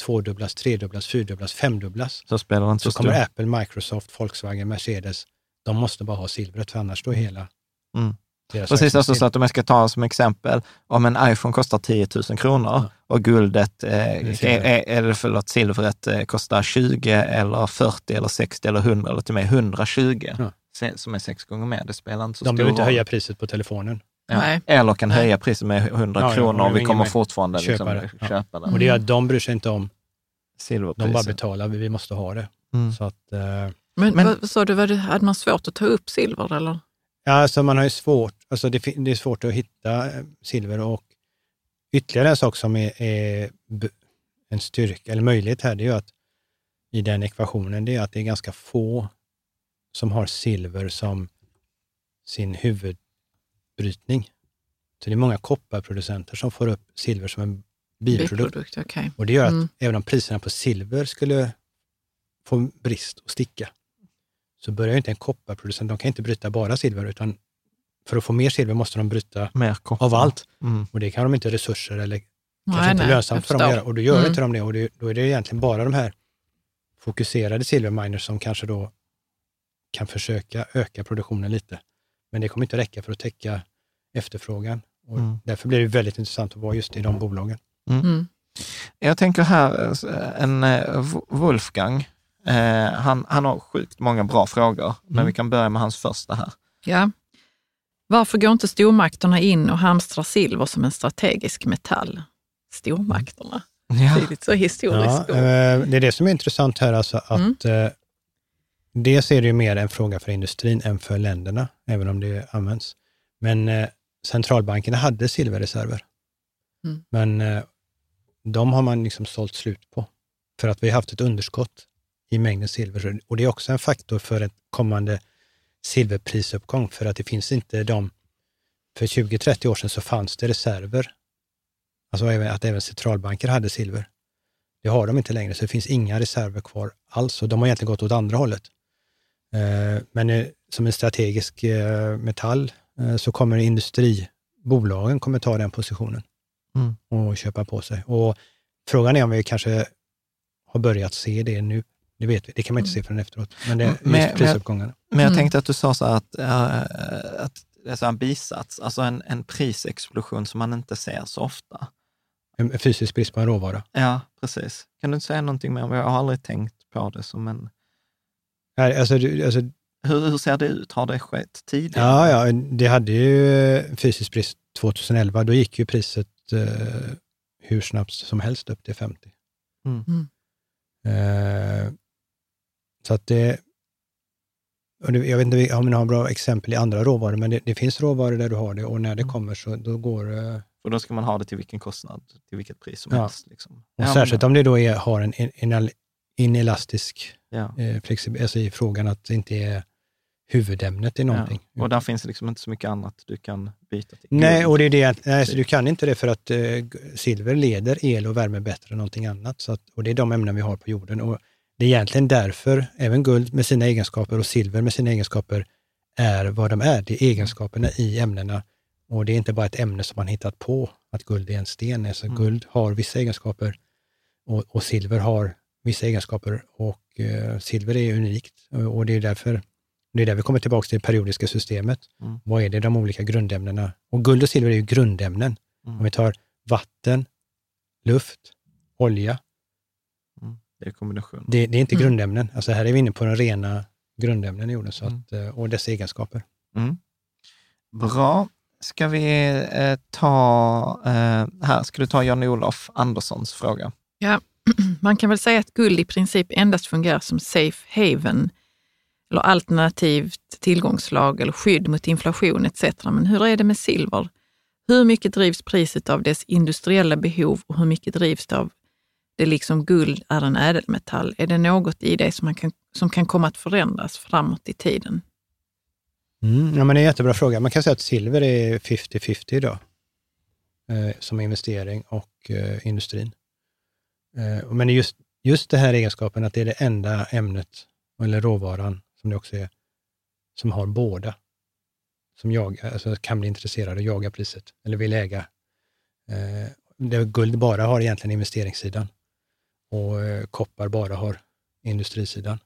tvådubblas, tredubblas, fyrdubblas, femdubblas, Så spelar inte så så kommer Apple, Microsoft, Volkswagen, Mercedes, de måste bara ha silvret, för annars står hela Mm. Precis, verksamhet alltså så att om jag ska ta som exempel, om en iPhone kostar 10 000 kronor Ja. och guldet, eh, eller förlåt, silvret eh, kostar 20 eller 40 eller 60 eller 100 eller till och med 120, Ja. se- som är sex gånger mer. Det spelar inte så De stor behöver inte roll. höja priset på telefonen. Ja. Nej. Eller kan höja priset med 100 Ja, ja, kronor och och vi kommer fortfarande liksom köpa det. Ja. köpa den. Och det är att de bryr sig inte om, Silverpriset. de bara betalar, vi måste ha det. Mm. Så att, eh, Men, Men- vad vad sa du, var det, hade man svårt att ta upp silver eller? Ja, alltså man har ju svårt, alltså det, det är svårt att hitta eh, silver och ytterligare en sak som är, är en styrka eller möjlighet här, det är ju att i den ekvationen, det är att det är ganska få som har silver som sin huvudbrytning. Så det är många kopparproducenter som får upp silver som en biprodukt. Biprodukt, okej. Och det gör att Mm. även om priserna på silver skulle få brist och sticka, så börjar ju inte en kopparproducent, de kan inte bryta bara silver, utan för att få mer silver måste de bryta av allt. Mm. Och det kan de inte resurser eller kanske Nej, inte nej, lönsamt för dem att göra. Och då gör Mm. inte de det. Och det, då är det egentligen bara de här fokuserade silverminers som kanske då kan försöka öka produktionen lite. Men det kommer inte räcka för att täcka efterfrågan. Och Mm. Därför blir det väldigt intressant att vara just i de bolagen. Mm. Jag tänker här, eh, en eh, Wolfgang, eh, han, han har sjukt många bra frågor, men Mm. vi kan börja med hans första här. Ja. Varför går inte stormakterna in och hamstrar silver som en strategisk metall? Stormakterna. Ja. Det är lite så historiskt. Ja, eh, det är det som är intressant här, alltså att Mm. eh, dels är det ju mer en fråga för industrin än för länderna, även om det används. Men eh, centralbankerna hade silverreserver. Mm. Men eh, de har man liksom sålt slut på, för att vi har haft ett underskott i mängden silver. Och det är också en faktor för ett kommande silverprisuppgång, för att det finns inte de... För 20-30 år sedan så fanns det reserver, alltså att även centralbanker hade silver. Det har de inte längre, så det finns inga reserver kvar alls. Och de har egentligen gått åt andra hållet. Eh, Men eh, som en strategisk eh, metall så kommer industribolagen kommer ta den positionen Mm. och köpa på sig. Och frågan är om vi kanske har börjat se det nu. Det vet vi, det kan man inte se förrän efteråt. Men det, Mm, just men- prisuppgångarna. Men jag Mm. tänkte att du sa så här att, äh, att det är så här en bisats, alltså en, en prisexplosion som man inte ser så ofta. En fysisk brist på en råvara. Ja, precis. Kan du inte säga någonting mer? Jag har aldrig tänkt på det som en... Nej, Alltså, alltså, Hur, hur ser det ut? Har det skett tidigare? ja, ja, det hade ju fysisk brist 2011. Då gick ju priset eh, hur snabbt som helst upp till 50. Mm. Mm. Eh, så att det, jag vet inte om ni har bra exempel i andra råvaror, men det, det finns råvaror där du har det och när det Mm. kommer så då går det, Och då ska man ha det till vilken kostnad, till vilket pris som Ja. helst. Liksom. och Ja, särskilt men- om det då är, har en, en, inelastisk Ja. eh, flexibilitet, alltså i frågan att det inte är huvudämnet i någonting. Ja. Och där finns det liksom inte så mycket annat du kan byta till. Nej, och det är det, nej, så du kan inte det för att eh, silver leder el och värme bättre än någonting annat. Så att, och det är de ämnen vi har på jorden. Och det är egentligen därför även guld med sina egenskaper och silver med sina egenskaper är vad de är. Det är egenskaperna i ämnena. Och det är inte bara ett ämne som man hittat på, att guld är en sten. Alltså Mm. Guld har vissa egenskaper och, och silver har vissa egenskaper och eh, silver är unikt. Och, och det är därför det är där vi kommer tillbaka till det periodiska systemet. Mm. Vad är det de olika grundämnena? Och guld och silver är ju grundämnen. Mm. Om vi tar vatten, luft, olja. Mm. Det. Det, det är inte Mm. grundämnen. Alltså här är vi inne på de rena grundämnen i jorden så Mm. att, eh, och dess egenskaper. Mm. Bra. Ska vi eh, ta, eh, här, ska du ta Jan-Olof Anderssons fråga? Man kan väl säga att guld i princip endast fungerar som safe haven eller alternativt tillgångslag eller skydd mot inflation etc. Men hur är det med silver? Hur mycket drivs priset av dess industriella behov och hur mycket drivs det av det liksom guld är en ädelmetall? Är det något i det som, man kan, som kan komma att förändras framåt i tiden? Mm. Ja, men det är en jättebra fråga. Man kan säga att silver är 50-50 idag eh, som investering och eh, industrin. Eh, men just, just den här egenskapen att det är det enda ämnet, eller råvaran, som det också är, som har båda. Som jag, alltså kan bli intresserad och jaga priset, eller vill äga. Eh, det guld bara har egentligen investeringssidan och eh, koppar bara har industrisidan,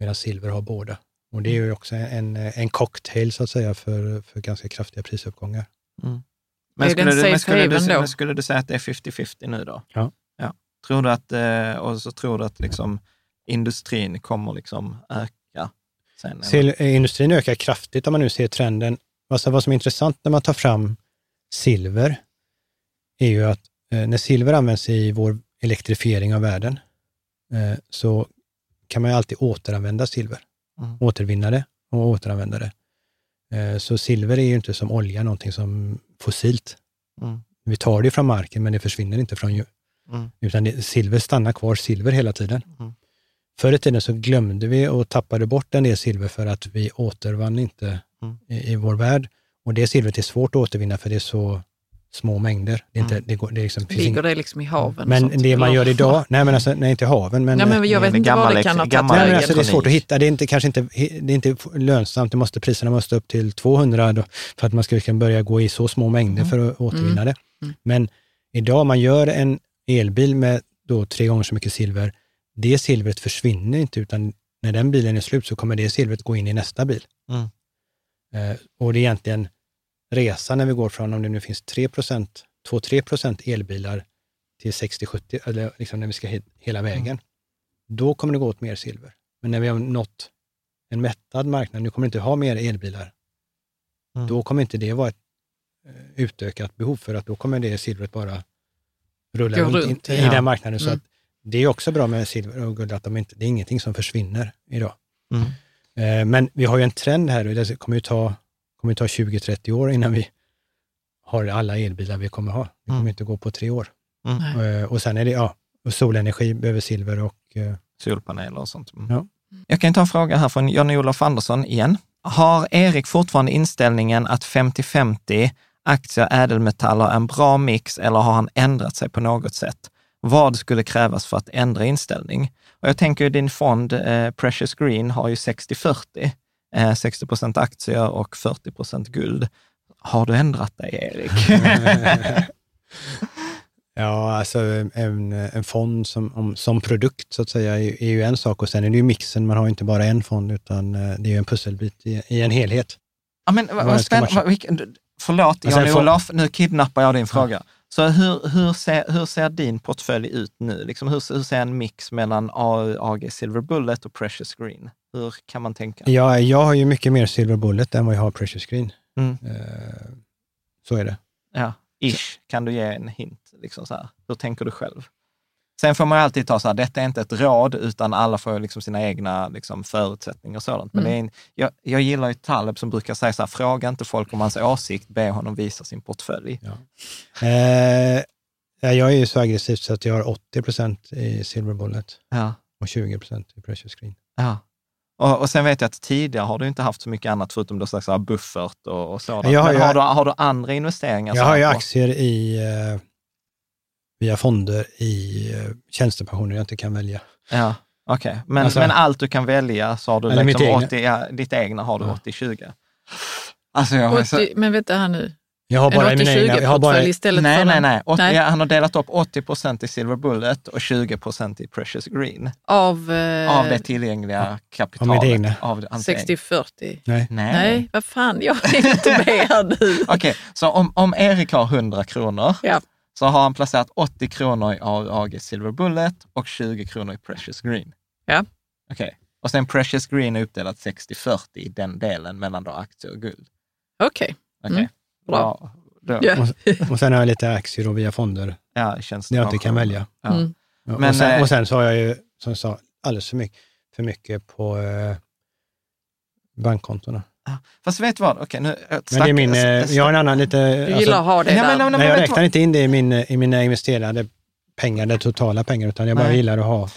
medan silver har båda. Och det är ju också en, en cocktail så att säga för, för ganska kraftiga prisuppgångar. Men Är det en skulle, du, men, skulle du, men skulle du säga att det är 50-50 nu då? Ja. ja. Tror du att, eh, och så tror du att liksom, industrin kommer liksom öka sen? eller? Sil- eh, Industrin ökar kraftigt om man nu ser trenden. Alltså vad som är intressant när man tar fram silver är ju att när silver används i vår elektrifiering av världen eh, så kan man ju alltid återanvända silver. Mm. Återvinna det och återanvända det. Eh, så silver är ju inte som olja, någonting som fossilt. Mm. Vi tar det från marken men det försvinner inte från ju- Mm. utan det, silver stannar kvar silver hela tiden. Mm. Förr i tiden så glömde vi och tappade bort en del silver för att vi återvann inte Mm. i, i vår värld. Och det silvret är svårt att återvinna för det är så små mängder. Det är inte, Mm. det går, det är liksom, finns Ligger det liksom i haven? men sånt? det man gör idag, nej men alltså, nej inte haven, men, Nej, men jag vet det är inte vad det kan ha tagit vägen. alltså, det är svårt att hitta. Det är inte, kanske inte, det är inte lönsamt. Det måste, priserna måste upp till 200 då, för att man ska kunna börja gå i så små mängder Mm. för att återvinna det. Mm. Men idag, om man gör en elbil med då tre gånger så mycket silver, det silvret försvinner inte, utan när den bilen är slut så kommer det silvret gå in i nästa bil. Mm. Eh, och det är egentligen resan när vi går från, om det nu finns 3 2-3% elbilar till 60-70, eller liksom när vi ska he- hela vägen, då kommer det gå åt mer silver. Men när vi har nått en mättad marknad, nu kommer inte ha mer elbilar, Mm. då kommer inte det vara ett eh, utökat behov, för att då kommer det silvret bara rulla runt, runt, i, i ja. den marknaden. Så Mm. att det är också bra med silver och guld, att de inte, det är ingenting som försvinner idag. Mm. Eh, Men vi har ju en trend här och det kommer ju ta, kommer ta 20-30 år innan vi har alla elbilar vi kommer ha. Det kommer Mm. inte gå på tre år. Mm. Eh, Och sen är det, ja, och solenergi behöver silver och eh, Solpaneler och sånt. Mm. Ja. Jag kan ta en fråga här från Jan-Olof Andersson igen. Har Erik fortfarande inställningen att 50-50 aktier ädelmetaller är en bra mix eller har han ändrat sig på något sätt? Vad skulle krävas för att ändra inställning? Och jag tänker ju din fond eh, Precious Green har ju 60-40, eh, 60 procent aktier och 40 procent guld. Har du ändrat dig, Erik? Ja, alltså en, en fond som, om, som produkt så att säga är, är ju en sak och sen är det ju mixen. Man har ju inte bara en fond utan eh, det är ju en pusselbit i, i en helhet. Ja, men, vad, spännande. Förlåt, får- Jan-Olof, nu kidnappar jag din fråga. Så hur, hur, ser, hur ser din portfölj ut nu? Liksom hur, hur ser en mix mellan AG Silver Bullet och Precious Green? Hur kan man tänka? Jag, jag har ju mycket mer Silver Bullet än vad jag har Precious Green. Mm. Eh, så är det. Ja, ish. Kan du ge en hint? Liksom så här. Hur tänker du själv? Sen får man alltid ta så här, detta är inte ett råd, utan alla får liksom sina egna liksom förutsättningar och sådant. Men Mm. det är en, jag, jag gillar ju Taleb som brukar säga så här, fråga inte folk om hans åsikt, be honom visa sin portfölj. Eh, ja, jag är ju så aggressiv så att jag har 80 procent i Silver Bullet Ja. och 20 procent i Precious Green. Ja. Och, och sen vet jag att tidigare har du inte haft så mycket annat förutom då här buffert och, och sådant. Jag har Men har, du, har du andra investeringar? Jag har ju aktier i, eh, via fonder i eh, tjänstepensioner jag inte kan välja. Ja, okej. Men, Alltså- men allt du kan välja så har du liksom mitt egna. 80, ja, ditt egna har du Ja. 80-20. Alltså jag har så, 80, men vänta här nu. Jag har bara En mina egna, jag har bara, 80-20-portfölj istället nej, för nej, nej. 80, nej. Ja, han har delat upp 80 procent i Silver Bullet och 20 procent i Precious Green. Av, eh, Av det tillgängliga kapitalet. Av egna. 60-40. nej. Nej. Nej, vad fan, jag är inte med här nu. Okej, så om, om Erik har 100 kronor Ja. så har han placerat 80 kronor i AG Silver Bullet och 20 kronor i Precious Green. Ja. Okej, och sen Precious Green är uppdelat 60-40 i den delen mellan då aktier och guld. Okej. Okej, Mm, bra. Ja, då, Ja. Och sen har jag lite aktier och via fonder ja, det känns där jag inte kan välja. Ja. Mm. Men, och, sen, eh, och sen så har jag ju, som jag sa, alldeles för mycket, för mycket på eh, bankkontona. Fast vet du vad? Okej, nu... Men det är min, eh, jag har en annan lite... Du gillar att ha det Nej, där. men- men- Nej, jag räknar inte in det i, min, i mina investerade pengar, det totala pengar, utan jag bara Nej. gillar att ha.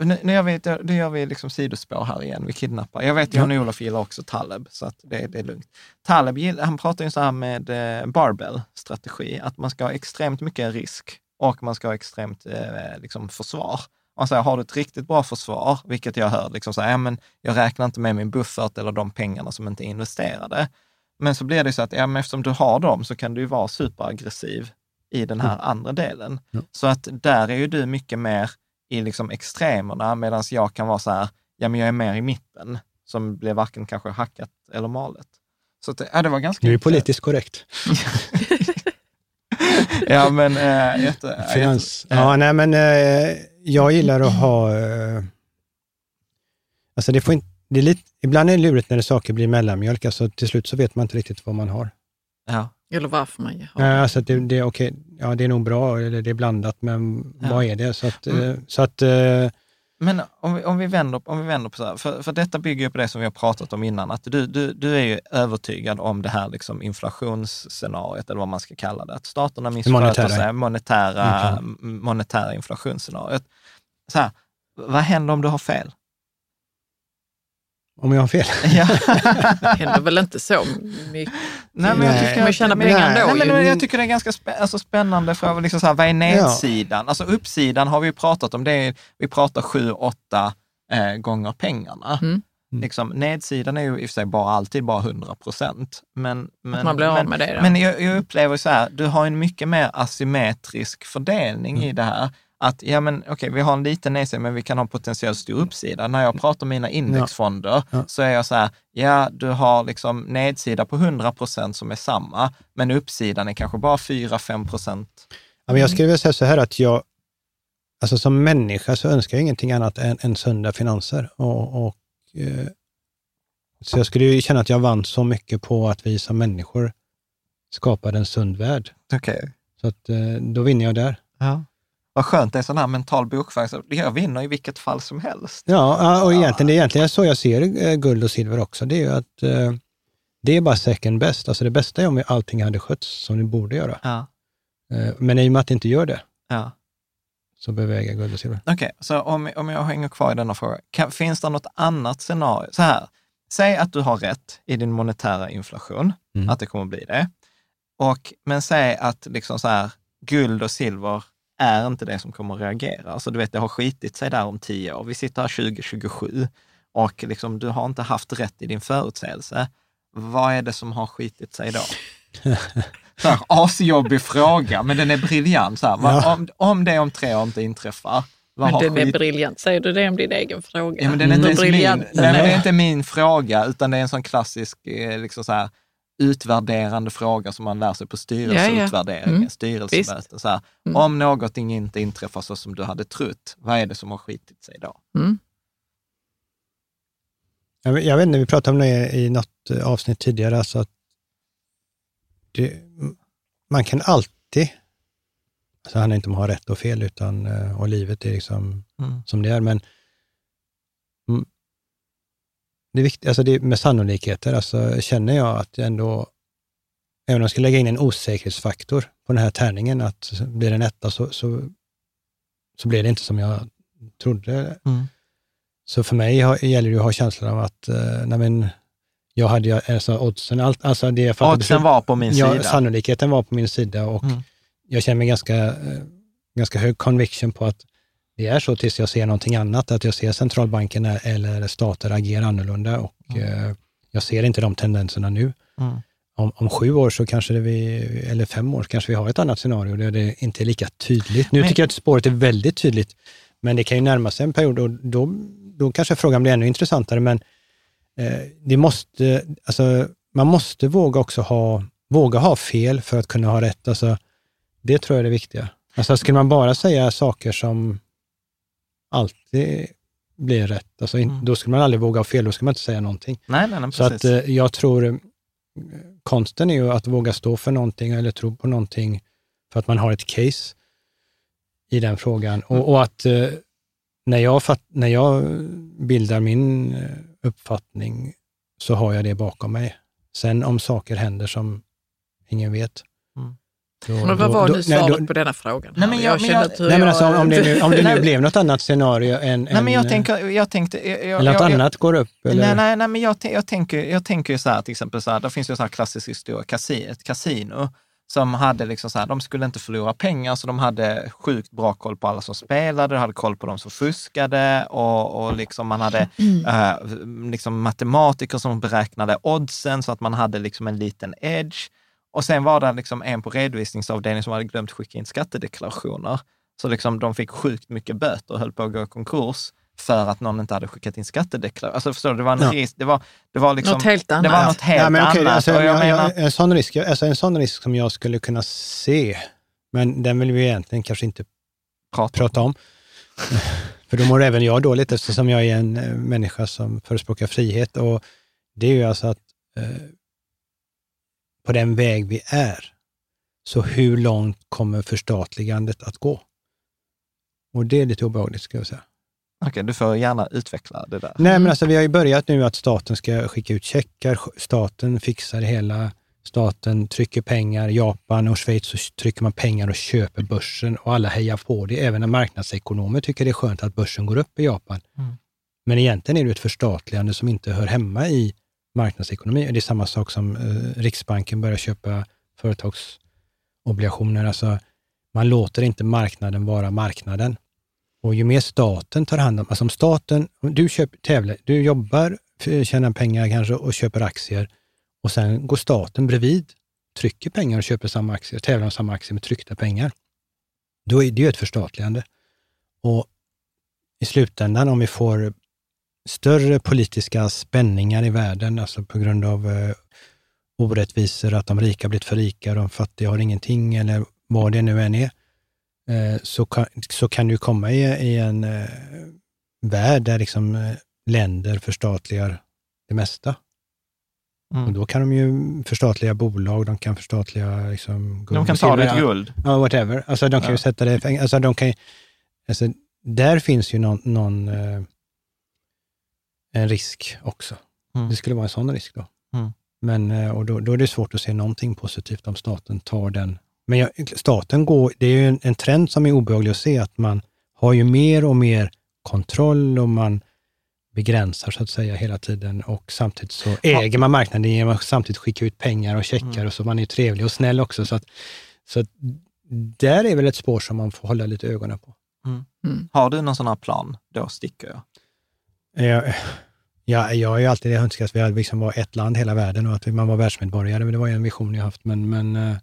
Nu, nu gör vi, nu gör vi liksom sidospår här igen, vi kidnappar. Jag vet att Ja. Jan-Olof gillar också Taleb, så det, det är lugnt. Taleb, han pratar ju så här med eh, barbell-strategi, att man ska ha extremt mycket risk och man ska ha extremt eh, liksom försvar. Så här, har du ett riktigt bra försvar, vilket jag hör, liksom så här, ja, men jag räknar inte med min buffert eller de pengarna som inte är investerade. Men så blir det så att ja, men eftersom du har dem så kan du ju vara superaggressiv i den här andra delen. Ja. Så att där är ju du mycket mer i liksom extremerna, medan jag kan vara så här, ja men jag är mer i mitten, som blir varken kanske hackat eller malet. Så att, ja, det var ganska... Nu är det politiskt korrekt. ja, men äh, jätte, Finans. jätte- Ja, nej men eh, jag gillar att ha... Eh, alltså det får inte, det är lite, ibland är det lurigt när saker blir mellanmjölk. Alltså till slut så vet man inte riktigt vad man har. ja. Eller varför man har det. Alltså det, det, är okej, ja, det är nog bra, eller det är blandat, men Ja. vad är det? Så att, Mm. eh, så att eh, Men om vi, om vi vänder, om vi vänder på så här, för, för detta bygger ju på det som vi har pratat om innan, att du, du, du är ju övertygad om det här liksom inflationsscenariot, eller vad man ska kalla det, att staterna missköter monetära. sig, monetära, Mm. monetära inflationsscenariot. Så här, vad händer om du har fel? Om jag har fel. Ja. Det händer väl inte så mycket. Nej, men jag tycker Man att- tjänar pengar nej, ändå men. Jag tycker det är ganska spä, alltså spännande fråga. Liksom så här, vad är nedsidan? Alltså uppsidan har vi ju pratat om. Det är, vi pratar sju, åtta eh, gånger pengarna. Mm. Liksom, nedsidan är ju i och för sig bara, alltid bara 100 procent. Men, men, man blir av men, med det. Då. men jag, jag upplever så här, du har en mycket mer asymmetrisk fördelning Mm. i det här. Att, ja men okej, vi har en liten nedsida, men vi kan ha potentiellt stor uppsida. När jag pratar om mina indexfonder Ja. så är jag så här, ja du har liksom nedsida på 100 procent som är samma, men uppsidan är kanske bara 4-5 procent. Ja, men jag skulle vilja säga så här att jag, alltså som människa så önskar jag ingenting annat än, än sunda finanser. Och, och, eh, så jag skulle ju känna att jag vann så mycket på att vi som människor skapade en sund värld. Okej. Så att, eh, då vinner jag där. Ja. Vad skönt, är sån här mental bokföring. Så Jag vinner i vilket fall som helst. Ja, och egentligen, det är egentligen så jag ser eh, guld och silver också. Det är ju att eh, det är bara second best. Alltså det bästa är om allting hade skötts som det borde göra. Ja. Eh, men i och med att det inte gör det, ja. så behöver jag äga guld och silver. Okej, så om, om jag hänger kvar i denna fråga, kan, finns det något annat scenario? Så här, säg att du har rätt i din monetära inflation, Mm. att det kommer att bli det. Och, men säg att liksom så här, guld och silver är inte det som kommer att reagera. Alltså du vet, det har skitit sig där om tio år. Vi sitter här 2027 och liksom, du har inte haft rätt i din förutsägelse. Vad är det som har skitit sig då? så här, asjobbig fråga, men den är briljant. Så här, Ja. om, om det om tre år inte inträffar, vad Men den är skit- briljant. Säger du det om din egen fråga? Ja, men den är inte ens min, nej, det är är. inte min fråga, utan det är en sån klassisk eh, liksom så här, utvärderande fråga som man lär sig på styrelseutvärderingen, Mm. styrelsemöten. Så här, Mm. Om någonting inte inträffar så som du hade trott, vad är det som har skitit sig då? Mm. Jag vet, jag vet inte, vi pratade om det i något avsnitt tidigare, alltså att det, man kan alltid, alltså det handlar inte om att ha rätt och fel, utan, eh, och livet är liksom Mm. som det är, men mm, det är viktigt, alltså det, med sannolikheter, alltså känner jag att jag ändå, även om jag ska lägga in en osäkerhetsfaktor på den här tärningen, att blir det en etta så, så, så blir det inte som jag trodde. Mm. Så för mig har, gäller det att ha känslan av att, eh, nej men, jag hade ju, alltså oddsen, allt, alltså det jag fattade Oddsen beslut- var på min ja, sida. sannolikheten var på min sida och Mm. jag känner mig ganska, eh, ganska hög conviction på att det är så tills jag ser någonting annat, att jag ser centralbankerna eller stater agera annorlunda och eh, jag ser inte de tendenserna nu. Mm. Om, om sju år så kanske vi, eller fem år, kanske vi har ett annat scenario där det inte är lika tydligt. Nu Men- tycker jag att spåret är väldigt tydligt, men det kan ju närma sig en period och då, då kanske frågan blir ännu intressantare, men eh, det måste, alltså, man måste våga också ha, våga ha fel för att kunna ha rätt. Alltså, det tror jag är det viktiga. Alltså, skulle man bara säga saker som alltid blir rätt, alltså, Mm. då skulle man aldrig våga ha fel, då skulle man inte säga någonting. Nej, nej, nej, Så att eh, jag tror eh, konsten är ju att våga stå för någonting eller tro på någonting för att man har ett case i den frågan. Mm. Och, och att eh, när, jag när jag bildar min uppfattning så har jag det bakom mig. Sen om saker händer som ingen vet. Då- Men vad var då- nu nej, svaret då- på denna frågan? Nej, men jag- jag- att hur Nej, men alltså, om, det nu, om det nu Nej. blev något annat scenario än... nej, men jag än, tänker, jag tänkte... Jag, jag, eller något jag, annat går upp? Eller? Nej, nej, nej, men jag, jag, tänker, jag tänker ju så här, till exempel så här, det finns ju så här klassisk historia, kasi- ett kasino som hade liksom så här, de skulle inte förlora pengar, så de hade sjukt bra koll på alla som spelade, de hade koll på de som fuskade och, och liksom man hade eh, liksom matematiker som beräknade oddsen så att man hade liksom en liten edge. Och sen var det liksom en på redovisningsavdelningen som hade glömt skicka in skattedeklarationer. Så liksom de fick sjukt mycket böter och höll på att gå i konkurs för att någon inte hade skickat in skattedeklaration. Alltså förstår du, det var en Ja. risk, det var, det var liksom... Något helt Det annat. var något helt Ja, men okej, annat. alltså, jag jag, menar, en, sån risk, alltså en sån risk som jag skulle kunna se, men den vill vi egentligen kanske inte prata. prata om. För då mår även jag dåligt eftersom jag är en eh, människa som förespråkar frihet. Och det är ju alltså att eh, på den väg vi är, så hur långt kommer förstatligandet att gå? Och det är lite obehagligt, ska jag säga. Okej, du får gärna utveckla det där. Nej, men alltså vi har ju börjat nu att staten ska skicka ut checkar, staten fixar det hela, staten trycker pengar, Japan och Schweiz så trycker man pengar och köper börsen och alla hejar på det. Även när marknadsekonomer tycker det är skönt att börsen går upp i Japan. Mm. Men egentligen är det ett förstatligande som inte hör hemma i marknadsekonomi. Det är samma sak som eh, Riksbanken börjar köpa företagsobligationer. Alltså, man låter inte marknaden vara marknaden. Och ju mer staten tar hand om, alltså om staten, om du köper, tävlar, du jobbar, eh, tjänar pengar kanske och köper aktier och sen går staten bredvid, trycker pengar och köper samma aktier, tävlar om samma aktier med tryckta pengar. Då är det ju ett förstatligande. Och i slutändan, om vi får större politiska spänningar i världen, alltså på grund av eh, orättvisor, att de rika blivit för rika och de fattiga har ingenting eller vad det nu än är, eh, så kan, så kan du komma i, i en eh, värld där liksom, eh, länder förstatligar det mesta. Mm. Och då kan de ju förstatliga bolag, de kan förstatliga liksom, guld De kan ta ditt guld. Ja, whatever. Alltså de kan ju Ja. sätta det i alltså de kan ju, alltså där finns ju någon, någon eh, en risk också. Mm. Det skulle vara en sån risk då. Mm. Men, eh, och då, då är det svårt att se någonting positivt om staten tar den. Men jag, staten går, det är ju en, en trend som är obehaglig att se, att man har ju mer och mer kontroll och man begränsar så att säga hela tiden och samtidigt så äger man marknaden genom att samtidigt skicka ut pengar och checkar Mm. och så man är trevlig och snäll också. Så att, så att där är väl ett spår som man får hålla lite ögonen på. Har du någon sån här plan, då sticker jag. Jag, ja, jag har ju alltid önskat att vi hade liksom var ett land hela världen och att man var världsmedborgare, men det var ju en vision jag haft. Men, men eh,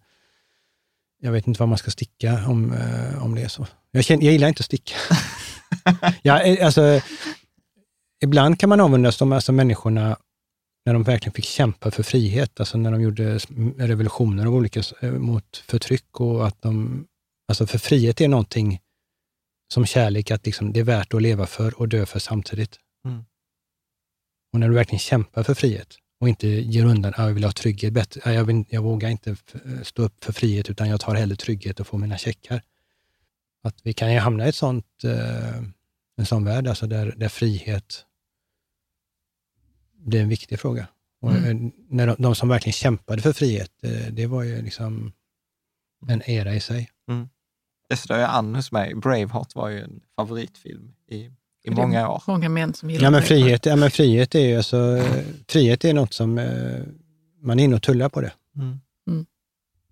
jag vet inte vad man ska sticka om, eh, om det är så. Jag, känner, jag gillar inte att sticka. ja, eh, alltså, ibland kan man avundas de alltså människorna när de verkligen fick kämpa för frihet, alltså när de gjorde revolutioner av olika, eh, mot förtryck och att de, alltså för frihet är någonting som kärlek, att liksom, det är värt att leva för och dö för samtidigt. Mm. Och när du verkligen kämpar för frihet och inte ger undan, ah, jag vill ha trygghet, bättre, ah, jag, vill, jag vågar inte stå upp för frihet, utan jag tar hellre trygghet och får mina checkar. Att vi kan ju hamna i ett sånt, eh, en sån värld, alltså där, där frihet blir en viktig fråga. Och mm. när de, de, som verkligen kämpade för frihet, det, det var ju liksom en era i sig. Mm. Det står ju an hos mig. Braveheart var ju en favoritfilm i, i många år. Många män som gillar ja, men frihet, ja, men frihet är ju alltså, frihet är något som eh, man är inne och tullar på det. Mm. Mm.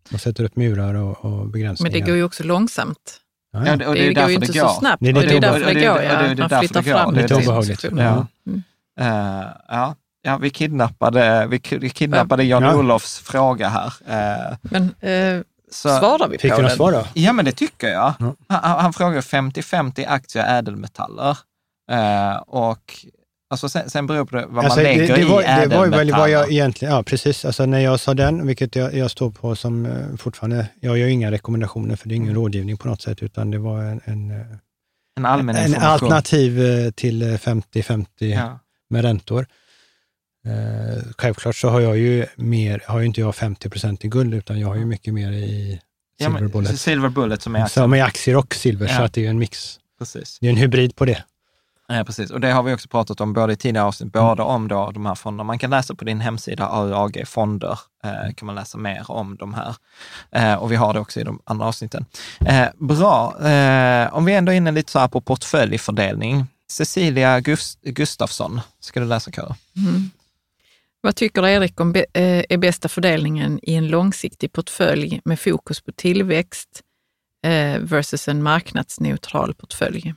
Man sätter upp murar och, och, begränsningar. Men det går ju också långsamt. Ja, ja. det, och det, det går ju inte det så snabbt. Det är, det är därför det går, ja. Man flyttar fram Lite obehagligt. Ja. Mm. Uh, ja. Ja, vi kidnappade, vi kidnappade Jan-Olofs fråga här. Uh, men uh, så, svarar vi på Fick den? Svar då? Ja, men det tycker jag. Mm. Han, han frågar 50-50 aktier ädelmetaller. Uh, och alltså sen, sen beror det på vad alltså, man lägger det, det var, i. Det var väl vad jag egentligen, ja precis. Alltså när jag sa den, vilket jag, jag står på som uh, fortfarande, jag gör inga rekommendationer för det är ingen mm. rådgivning på något sätt, utan det var en, en, en allmän en alternativ till 50-50 ja. med räntor. Eh, självklart så har jag ju mer, har ju inte jag 50 procent i guld, utan jag har ju mycket mer i Silver ja, Bullet. Silver Bullet som är aktier. Som är aktier och silver, ja. så att det är en mix. Precis. Det är en hybrid på det. Ja, precis. Och det har vi också pratat om både i tidigare avsnitt, både om då de här fonderna. Man kan läsa på din hemsida, AUAG Fonder, eh, kan man läsa mer om de här. Eh, och vi har det också i de andra avsnitten. Eh, bra, eh, om vi ändå är inne lite så här på portföljfördelning. Cecilia Gust Gustafsson, ska du läsa Kara? Mm. Vad tycker Erik om eh, är bästa fördelningen i en långsiktig portfölj med fokus på tillväxt eh, versus en marknadsneutral portfölj?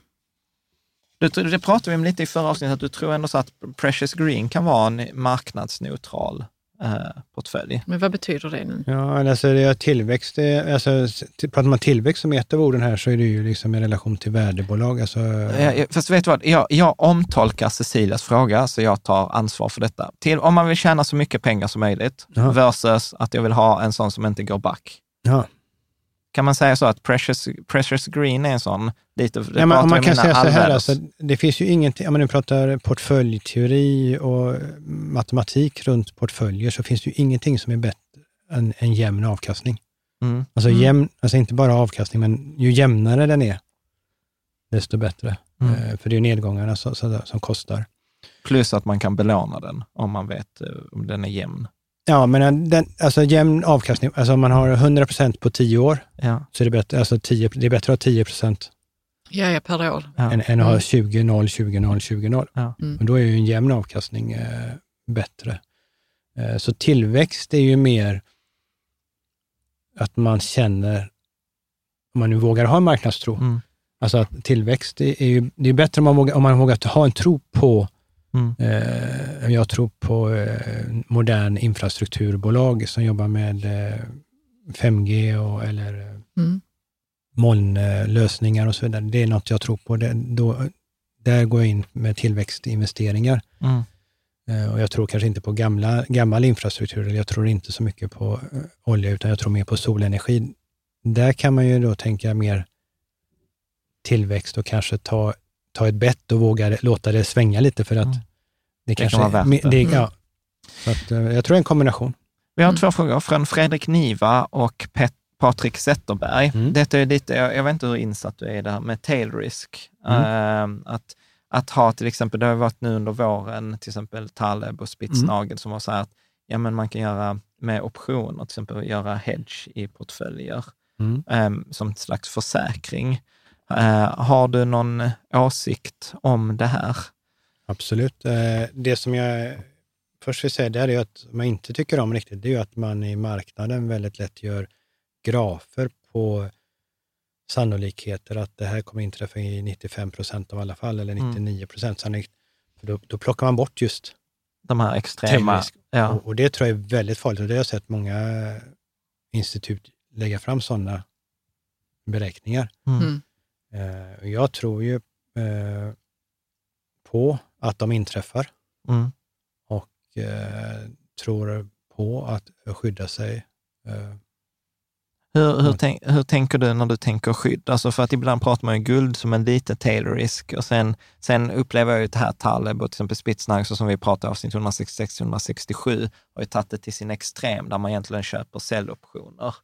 Det, det pratade vi om lite i förra avsnittet, att du tror ändå så att Precious Green kan vara en marknadsneutral eh, portfölj. Men vad betyder det nu? Ja, alltså det är tillväxt, alltså, pratar man tillväxt som ett av orden här så är det ju liksom i relation till värdebolag. Alltså... Ja, fast vet du vad, jag, jag omtolkar Cecilias fråga, så jag tar ansvar för detta. Till, om man vill tjäna så mycket pengar som möjligt ja. versus att jag vill ha en sån som inte går back. Ja. Kan man säga så att Precious, Precious Green är en sån? Lite, ja, man, man kan säga så här, alltså, det finns ju ingenting, om man nu pratar portföljteori och matematik runt portföljer, så finns det ju ingenting som är bättre än en jämn avkastning. Mm. Alltså, mm. Jämn, alltså inte bara avkastning, men ju jämnare den är, desto bättre. Mm. Eh, för det är ju nedgångarna som, som kostar. Plus att man kan belåna den om man vet eh, om den är jämn. Ja, men den, alltså jämn avkastning, alltså om man har 100 procent på 10 år, ja. så är det bättre, alltså 10, det är bättre att ha 10 procent ja, ja, per år. Ja. Än, än, att ha 20, 0, 20, 0, 20, 0. Ja. Mm. Och då är ju en jämn avkastning eh, bättre. Eh, så tillväxt är ju mer att man känner, om man nu vågar ha en marknadstro, mm. alltså att tillväxt är, är ju, det är bättre om man vågar, om man vågar ha en tro på Mm. Eh, jag tror på eh, modern infrastrukturbolag som jobbar med 5G eh, och, eller mm. molnlösningar och så vidare. Det är något jag tror på. Det, då, där går jag in med tillväxtinvesteringar. Mm. Och jag tror kanske inte på gamla, gammal infrastruktur, jag tror inte så mycket på olja, utan jag tror mer på solenergi. Där kan man ju då tänka mer tillväxt och kanske ta, ta ett bett och våga låta det svänga lite för att mm. Det, kanske kan vara värt det. det ja. Mm. Så att, eh, jag tror det är en kombination. Vi har mm. två frågor från Fredrik Niva och Pet Patrik Zetterberg. Mm. Detta är lite, jag, jag, vet inte hur insatt du är i det här med tail risk. Mm. Uh, att, att ha till exempel, det har varit nu under våren, till exempel Taleb och Spitsnagel mm. som har sagt att ja, men man kan göra med optioner, till exempel göra hedge i portföljer mm. um, som ett slags försäkring. Uh, har du någon åsikt om det här? Absolut. Eh, det som jag först vill säga, det är att man inte tycker om riktigt, det är ju att man i marknaden väldigt lätt gör grafer på sannolikheter att det här kommer inträffa i 95 procent av alla fall, eller 99 mm. procent sannolikt. För då, då plockar man bort just de här extrema... Ja. Och, och, det tror jag är väldigt farligt och det har jag sett många institut lägga fram sådana beräkningar. Mm. Mm. Eh, och jag tror ju eh, på att de inträffar Mm. och eh, tror på att skydda sig. Eh, Hur, hur, Mm. tänk, hur tänker du när du tänker skydd? Alltså för att ibland pratar man ju guld som en lite tail risk och sen, sen upplever jag ju det här Taleb och till exempel Spitznagel som vi pratade om avsnitt 166-167 har ju tagit det till sin extrem där man egentligen köper säljoptioner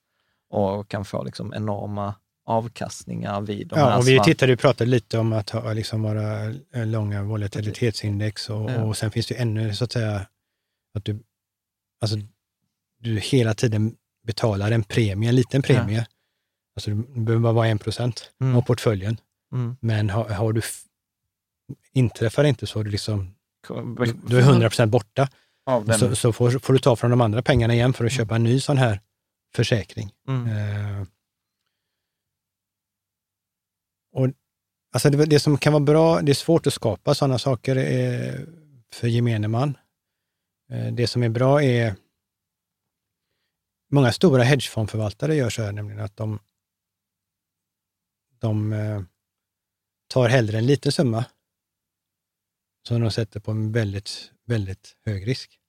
och kan få liksom enorma avkastningar vid de Ja, här och vi tittade ju pratade lite om att ha liksom våra långa volatilitetsindex och, Ja. och sen finns det ju ännu så att säga att du, alltså, du hela tiden betalar en premie, en liten premie. Alltså det behöver bara vara en procent Mm. av portföljen. Mm. Men har, har du, inträffar inte så, är du liksom, du är 100 procent borta. Så, så får, får du ta från de andra pengarna igen för att köpa en ny sån här försäkring. Mm. Eh, och, alltså det, det som kan vara bra, det är svårt att skapa sådana saker eh, för gemene man. Eh, det som är bra är, många stora hedgefondförvaltare gör så här nämligen att de, de eh, tar hellre en liten summa som de sätter på en väldigt, väldigt hög risk.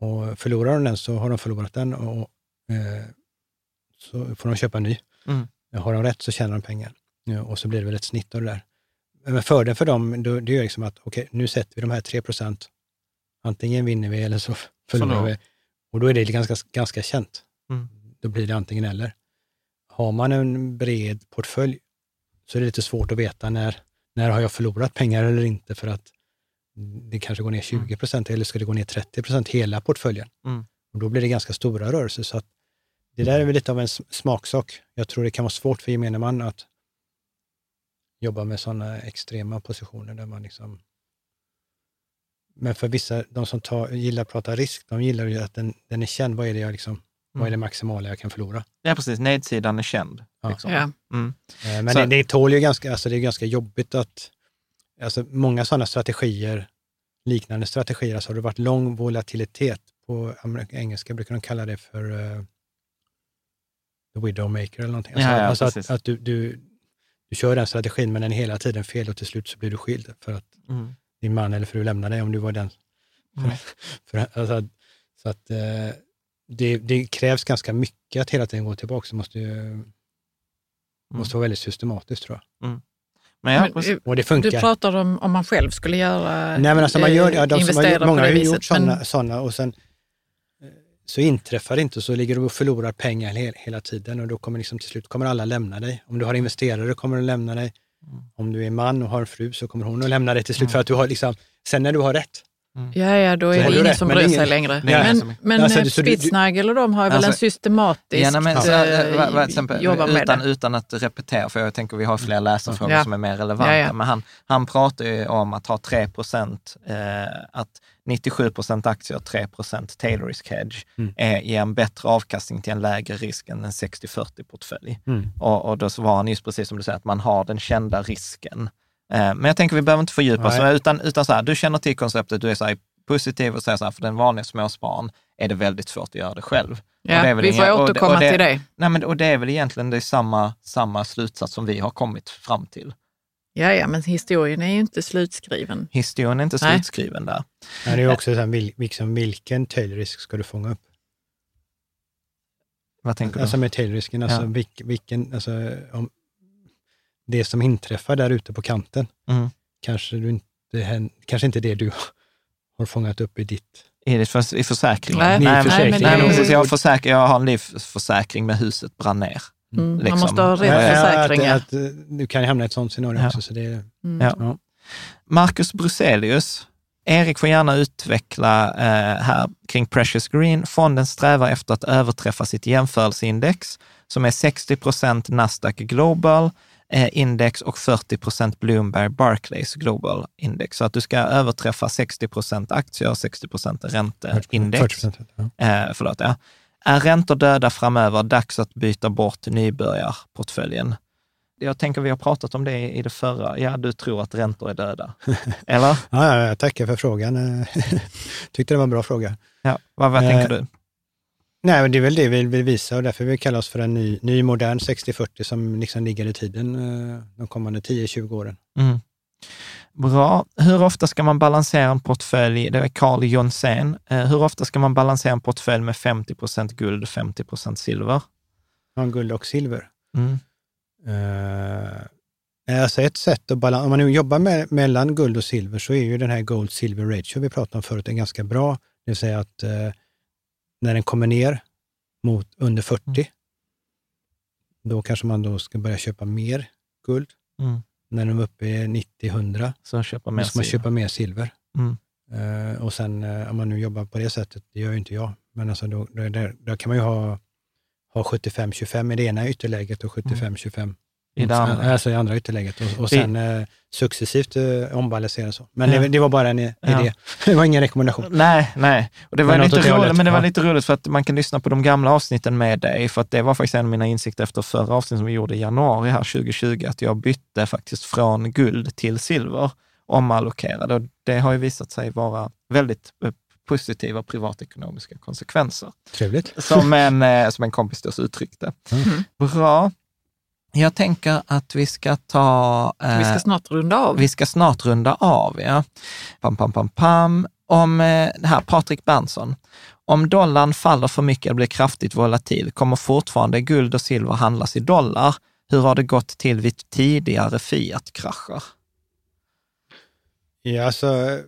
Och förlorar de den så har de förlorat den och eh, så får de köpa en ny. Mm. Har de rätt så tjänar de pengar. Och så blir det väl ett snitt av det där. Men fördelen för dem, då, det är liksom att okej, nu sätter vi de här 3 procent. Antingen vinner vi eller så förlorar vi. Och då är det ganska, ganska känt. Mm. Då blir det antingen eller. Har man en bred portfölj så är det lite svårt att veta när, när har jag förlorat pengar eller inte för att det kanske går ner 20 procent eller ska det gå ner 30 procent hela portföljen. Mm. Och då blir det ganska stora rörelser. Så att det där är väl lite av en smaksak. Jag tror det kan vara svårt för gemene man att jobba med sådana extrema positioner där man liksom... Men för vissa, de som tar, gillar att prata risk, de gillar ju att den, den är känd. Vad är det jag liksom, vad är det maximala jag kan förlora? Ja, precis. Nedsidan är känd. Ja. Liksom. Ja. Mm. Eh, Men Så- det, det tål ju ganska, alltså det är ganska jobbigt att, alltså många sådana strategier, liknande strategier, alltså har det varit lång volatilitet, på engelska brukar de kalla det för uh, the widowmaker eller någonting. Alltså, Ja, ja, alltså att, att du, du, du kör den strategin men den är hela tiden fel och till slut så blir du skild för att Mm. din man eller fru lämnar dig om du var den. Mm. För, alltså, så att eh, det, det krävs ganska mycket att hela tiden gå tillbaka. Det måste, ju, måste vara väldigt systematiskt tror jag. Men ja, Men, Och det funkar. Du pratar om om man själv skulle göra, Nej, men alltså man gör, ja, de som har, investera många på har ju gjort viset. Men- sådana, sådana och sen så inträffar det inte så ligger du och förlorar pengar he, hela tiden och då kommer liksom till slut kommer alla lämna dig. Om du har investerare kommer de lämna dig. Om du är man och har en fru så kommer hon att lämna dig till slut för att du har liksom, sen när du har rätt. Ja, ja, då Så är har det ingen rätt, som bryr sig längre. Ingen Men, som- men Alltså, eh, så Spitznagel och de har väl Alltså- en systematisk Ja, nej, men, så, eh, äh, vad- vad- exempel, jobbar med utan, det. utan att repetera, för jag tänker vi har fler läsarfrågor Ja. som är mer relevanta, Ja, ja. men han, han pratar ju om att ha 3 procent, eh, att 97 procent aktier och 3 procent tail risk hedge Mm. är, ger en bättre avkastning till en lägre risk än en 60-40-portfölj. Mm. Och, och då så var han just precis som du säger, att man har den kända risken. Eh, men jag tänker vi behöver inte fördjupa oss, utan, utan så här, du känner till konceptet, du är så här positiv och säger så här, för den vanliga småspararen är det väldigt svårt att göra det själv. Och det är Ja, väl vi får inga- och- återkomma och det- till det. Nej, men, och det är väl egentligen det är samma, samma slutsats som vi har kommit fram till. Ja, ja, men historien är ju inte slutskriven. Historien är inte Nej. slutskriven där. Men det är också så här, vil, liksom, vilken tailrisk ska du fånga upp? Vad tänker du? Alltså med tailrisken, alltså, Ja. vilk, vilken, alltså om det som inträffar där ute på kanten, Mm. kanske, du inte, kanske inte det du har fångat upp i ditt... I, det för, I försäkringen? Nej, men- försäkring. Nej, precis, jag, har försäk, jag har en livsförsäkring med huset brann ner. Mm, Liksom. Man måste ha rätt ja, försäkringar. Att, att, eh, du kan ju hamna i ett sånt scenario Ja. också. Så det, är- Mm. Ja. ja. Marcus Bruselius. Erik får gärna utveckla eh, här kring Precious Green. Fonden strävar efter att överträffa sitt jämförelseindex som är 60 procent Nasdaq Global index och 40 procent Bloomberg Barclays Global index. Så att du ska överträffa 60 procent aktier och 60 procent ränteindex. 40%, ja. Eh, förlåt, ja. Är räntor döda framöver? Dags att byta bort nybörjarportföljen. Jag tänker vi har pratat om det i det förra. Ja, du tror att räntor är döda. Eller? Ja, ja, jag tackar för frågan. Eh, Tyckte det var en bra fråga. Ja, vad, vad Eh, tänker du? Nej, men det är väl det vi vill visa och därför vi kallar oss för en ny, ny modern 60-40 som liksom ligger i tiden eh, de kommande 10-20 åren. Mm. Bra. Hur ofta ska man balansera en portfölj? Det är Carl Jonsén. Eh, hur ofta ska man balansera en portfölj med 50 procent guld och 50 procent silver? Ja, guld och silver. Mm. Uh, alltså ett sätt att balansera, om man nu jobbar med, mellan guld och silver så är ju den här gold-silver ratio vi pratade om förut en ganska bra. Det vill säga att uh, när den kommer ner mot under 40, mm. då kanske man då ska börja köpa mer guld. Mm. När de är uppe i 90-100, så köpa mer då ska man köpa mer silver. Mm. Uh, och sen uh, om man nu jobbar på det sättet, det gör ju inte jag, men alltså då, då, då, då kan man ju ha, ha 75-25 i det ena ytterläget och 75-25 I det andra. Alltså i andra ytterläget och, och Det- sen uh, successivt uh, ombalansera så. Men Ja. det, det var bara en i- Ja. idé. Det var ingen rekommendation. Nej, nej. Och det var, Men lite det roligt, hållet, men det var ja. lite roligt för att man kan lyssna på de gamla avsnitten med dig, för att det var faktiskt en av mina insikter efter förra avsnittet som vi gjorde i januari här 2020, att jag bytte faktiskt från guld till silver, omallokerade. Och det har ju visat sig vara väldigt eh, positiva privatekonomiska konsekvenser. Trevligt. Som en, eh, som en kompis då så uttryckte. Mm. Bra. Jag tänker att vi ska ta... eh, Vi ska snart runda av. vi ska snart runda av, ja. Pam, pam, pam, pam. Om eh, det här, Patrik Berntsson. Om dollarn faller för mycket och blir kraftigt volatil, kommer fortfarande guld och silver handlas i dollar? Hur har det gått till vid tidigare Fiat-krascher? Ja, alltså,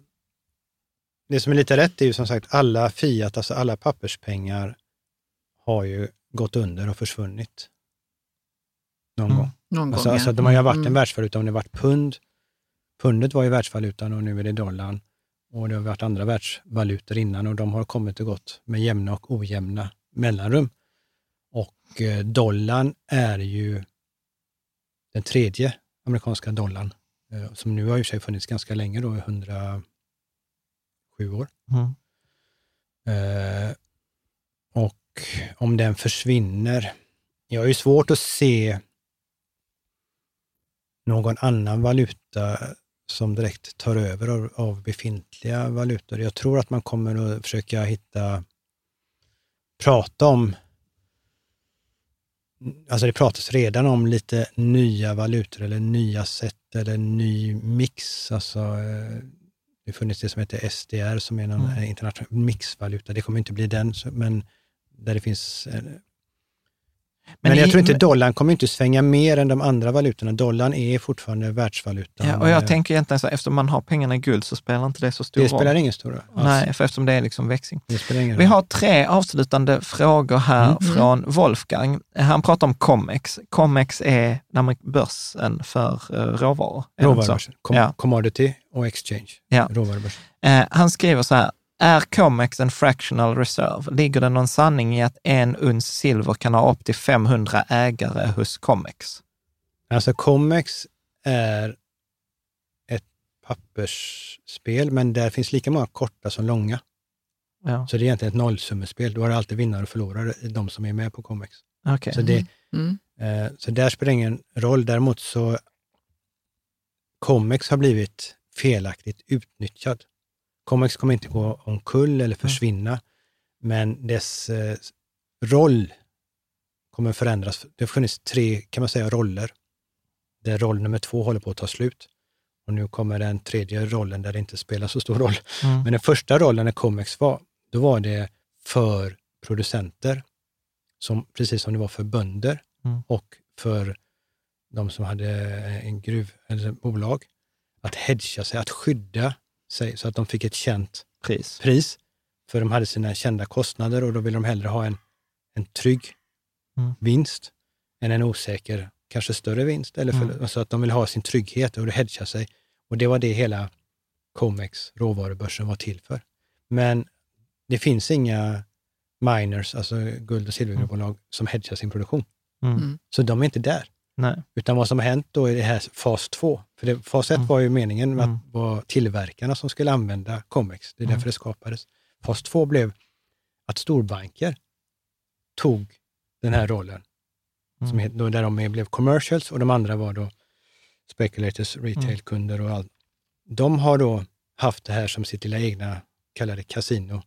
det som är lite rätt är ju som sagt alla Fiat, alltså alla papperspengar har ju gått under och försvunnit. Någon Mm. gång. Någon Alltså, gång, alltså ja. de har ju varit en Mm. världsvaluta, om det varit pund. Pundet var ju världsvalutan och nu är det dollarn. Och det har varit andra världsvalutor innan och de har kommit och gått med jämna och ojämna mellanrum. Och eh, dollarn är ju den tredje amerikanska dollarn, eh, som nu har i och för sig funnits ganska länge, då, i 107 år. Mm. Eh, och om den försvinner, jag har ju svårt att se någon annan valuta som direkt tar över av, av befintliga valutor. Jag tror att man kommer att försöka hitta, prata om, alltså det pratas redan om lite nya valutor eller nya sätt eller ny mix. Alltså, eh, det har funnits det som heter SDR som är någon Mm. internationell mixvaluta. Det kommer inte bli den, men där det finns men, i- jag tror inte dollarn kommer inte svänga mer än de andra valutorna. Dollarn är fortfarande världsvalutan. Ja, och jag Eh, tänker egentligen så här, eftersom man har pengarna i guld så spelar inte det så stor det roll. spelar ingen stor roll. alls. Nej, för eftersom det är liksom växling. Det spelar ingen Vi roll. har tre avslutande frågor här Mm. från Wolfgang. Han pratar om Comex. Comex är börsen för eh, råvaror. Det? Råvarubörsen. Com- Ja. Commodity och exchange. Ja. Råvarubörsen. Eh, han skriver så här, är Comex en fractional reserve? Ligger det någon sanning i att en uns silver kan ha upp till 500 ägare hos Comex? Alltså Comex är ett pappersspel, men där finns lika många korta som långa. Ja, Så det är egentligen ett nollsummespel. Du har alltid vinnare och förlorare i de som är med på Comex. okej. Så, det, Mm. eh, så där spelar det ingen roll. Däremot så Comex har blivit felaktigt utnyttjad. Comex kommer inte gå omkull eller försvinna, men dess eh, roll kommer förändras. Det har funnits tre, kan man säga, roller. Där roll nummer två håller på att ta slut. Och nu kommer den tredje rollen där det inte spelar så stor roll. Mm. Men den första rollen när Comex var, då var det för producenter, som, precis som det var för bönder Mm. och för de som hade en gruv eller bolag, att hedga sig, att skydda sig så att de fick ett känt Pris. pris. För de hade sina kända kostnader och då ville de hellre ha en, en trygg Mm. vinst än en osäker, kanske större vinst. Eller för, Mm. Så att de vill ha sin trygghet och hedga sig. Och det var det hela Comex, råvarubörsen, var till för. Men det finns inga miners, alltså guld och silvergruvbolag, som hedgar sin produktion. Mm. Mm. Så de är inte där. Nej. Utan vad som har hänt då i det här fas 2, för det, fas 1 Mm. var ju meningen med Mm. att det var tillverkarna som skulle använda Comex. Det är Mm. därför det skapades. Fas 2 blev att storbanker tog den här rollen, som Mm. het, då, där de blev commercials och de andra var då speculators, Mm. retailkunder och allt. De har då haft det här som sitt lilla egna, kallade kasino,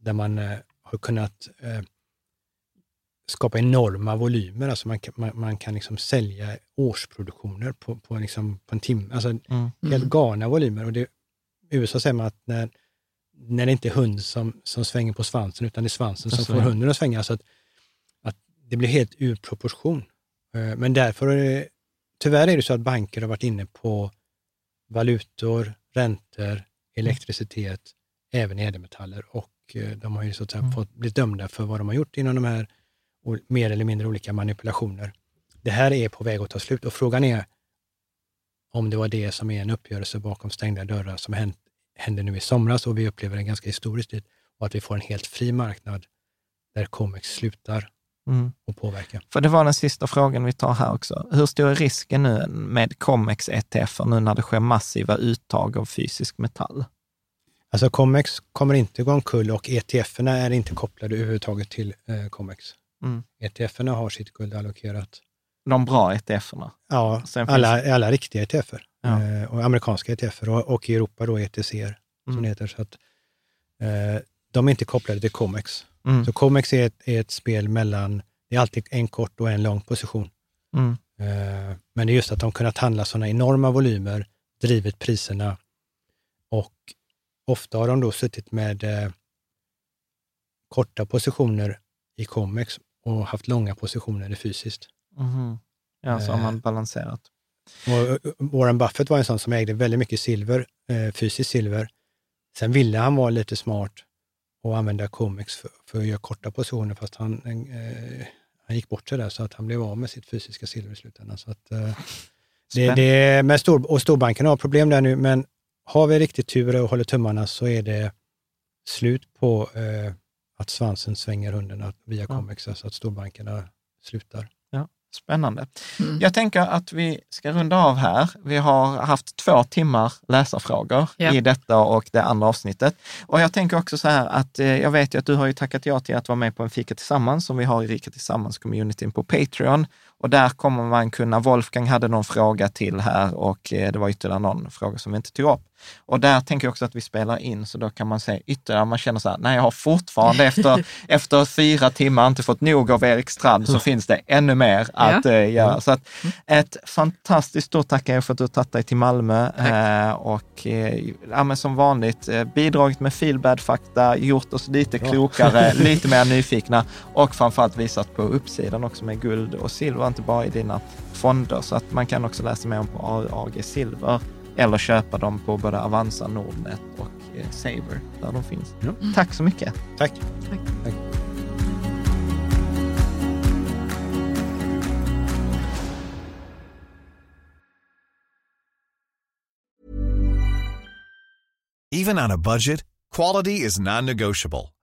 där man eh, har kunnat eh, skapa enorma volymer. Alltså man kan, man, man kan liksom sälja årsproduktioner på, på, liksom, på en timme. Alltså Mm. helt galna volymer. Och det, I USA säger man att när, när det inte är hund som, som svänger på svansen, utan det är svansen som får hunden att svänga. Så att, att det blir helt ur proportion. Eh, Men därför, är det, tyvärr är det så att banker har varit inne på valutor, räntor, elektricitet, även ädelmetaller och eh, de har ju så att säga Mm. fått bli dömda för vad de har gjort inom de här mer eller mindre olika manipulationer. Det här är på väg att ta slut och frågan är om det var det som är en uppgörelse bakom stängda dörrar som hänt, hände nu i somras och vi upplever en ganska historisk tid och att vi får en helt fri marknad där Comex slutar Mm. att påverka. För det var den sista frågan vi tar här också. Hur stor är risken nu med Comex ETF nu när det sker massiva uttag av fysisk metall? Alltså Comex kommer inte gå omkull och ETF-erna är inte kopplade överhuvudtaget till eh, Comex. Mm. ETF-erna har sitt guld allokerat. De bra ETF-erna. Ja, finns- alla, alla riktiga ETFer. Ja. Eh, och amerikanska ETFer och, och i Europa då ETCer, som Mm. det heter. Så att, eh, de är inte kopplade till Comex. Mm. Så Comex är ett, är ett spel mellan, det är alltid en kort och en lång position. Mm. Eh, men det är just att de kunnat handla sådana enorma volymer, drivit priserna och ofta har de då suttit med eh, korta positioner i Comex och haft långa positioner fysiskt. Mhm. Ja, så har Eh. man balanserat. Och eh, Warren Buffett var en sån som ägde väldigt mycket silver, eh, fysiskt silver. Sen ville han vara lite smart och använda Comex för, för att göra korta positioner, fast han, eh, han gick bort sig där så att han blev av med sitt fysiska silver i slutändan. Så att, eh, det, det, med stor, och storbankerna har problem där nu, men har vi riktigt tur och håller tummarna så är det slut på eh, att svansen svänger hunden via Ja. Comex, alltså att storbankerna slutar. Spännande. Mm. Jag tänker att vi ska runda av här. Vi har haft två timmar läsarfrågor Ja. i detta och det andra avsnittet. Och jag tänker också så här att eh, jag vet ju att du har ju tackat ja till att vara med på en Fika Tillsammans som vi har i Rika Tillsammans-communityn på Patreon. Och där kommer man kunna, Wolfgang hade någon fråga till här och eh, det var ytterligare någon fråga som vi inte tog upp. Och där tänker jag också att vi spelar in, så då kan man se ytterligare, man känner så här, nej jag har fortfarande efter, efter fyra timmar inte fått nog av Erik Strand, så finns det ännu mer att eh, göra. Så att, ett fantastiskt stort tack er för att du tagit dig till Malmö eh, och eh, ja, som vanligt bidragit med feelbad-fakta, gjort oss lite klokare, lite mer nyfikna och framförallt visat på uppsidan också med guld och silver, inte bara i dina fonder. Så att man kan också läsa mer om på AG Silver eller köpa dem på både Avanza, Nordnet och eh, Saver där de finns. Ja. Tack så mycket. Tack! Even on a budget, quality is non-negotiable.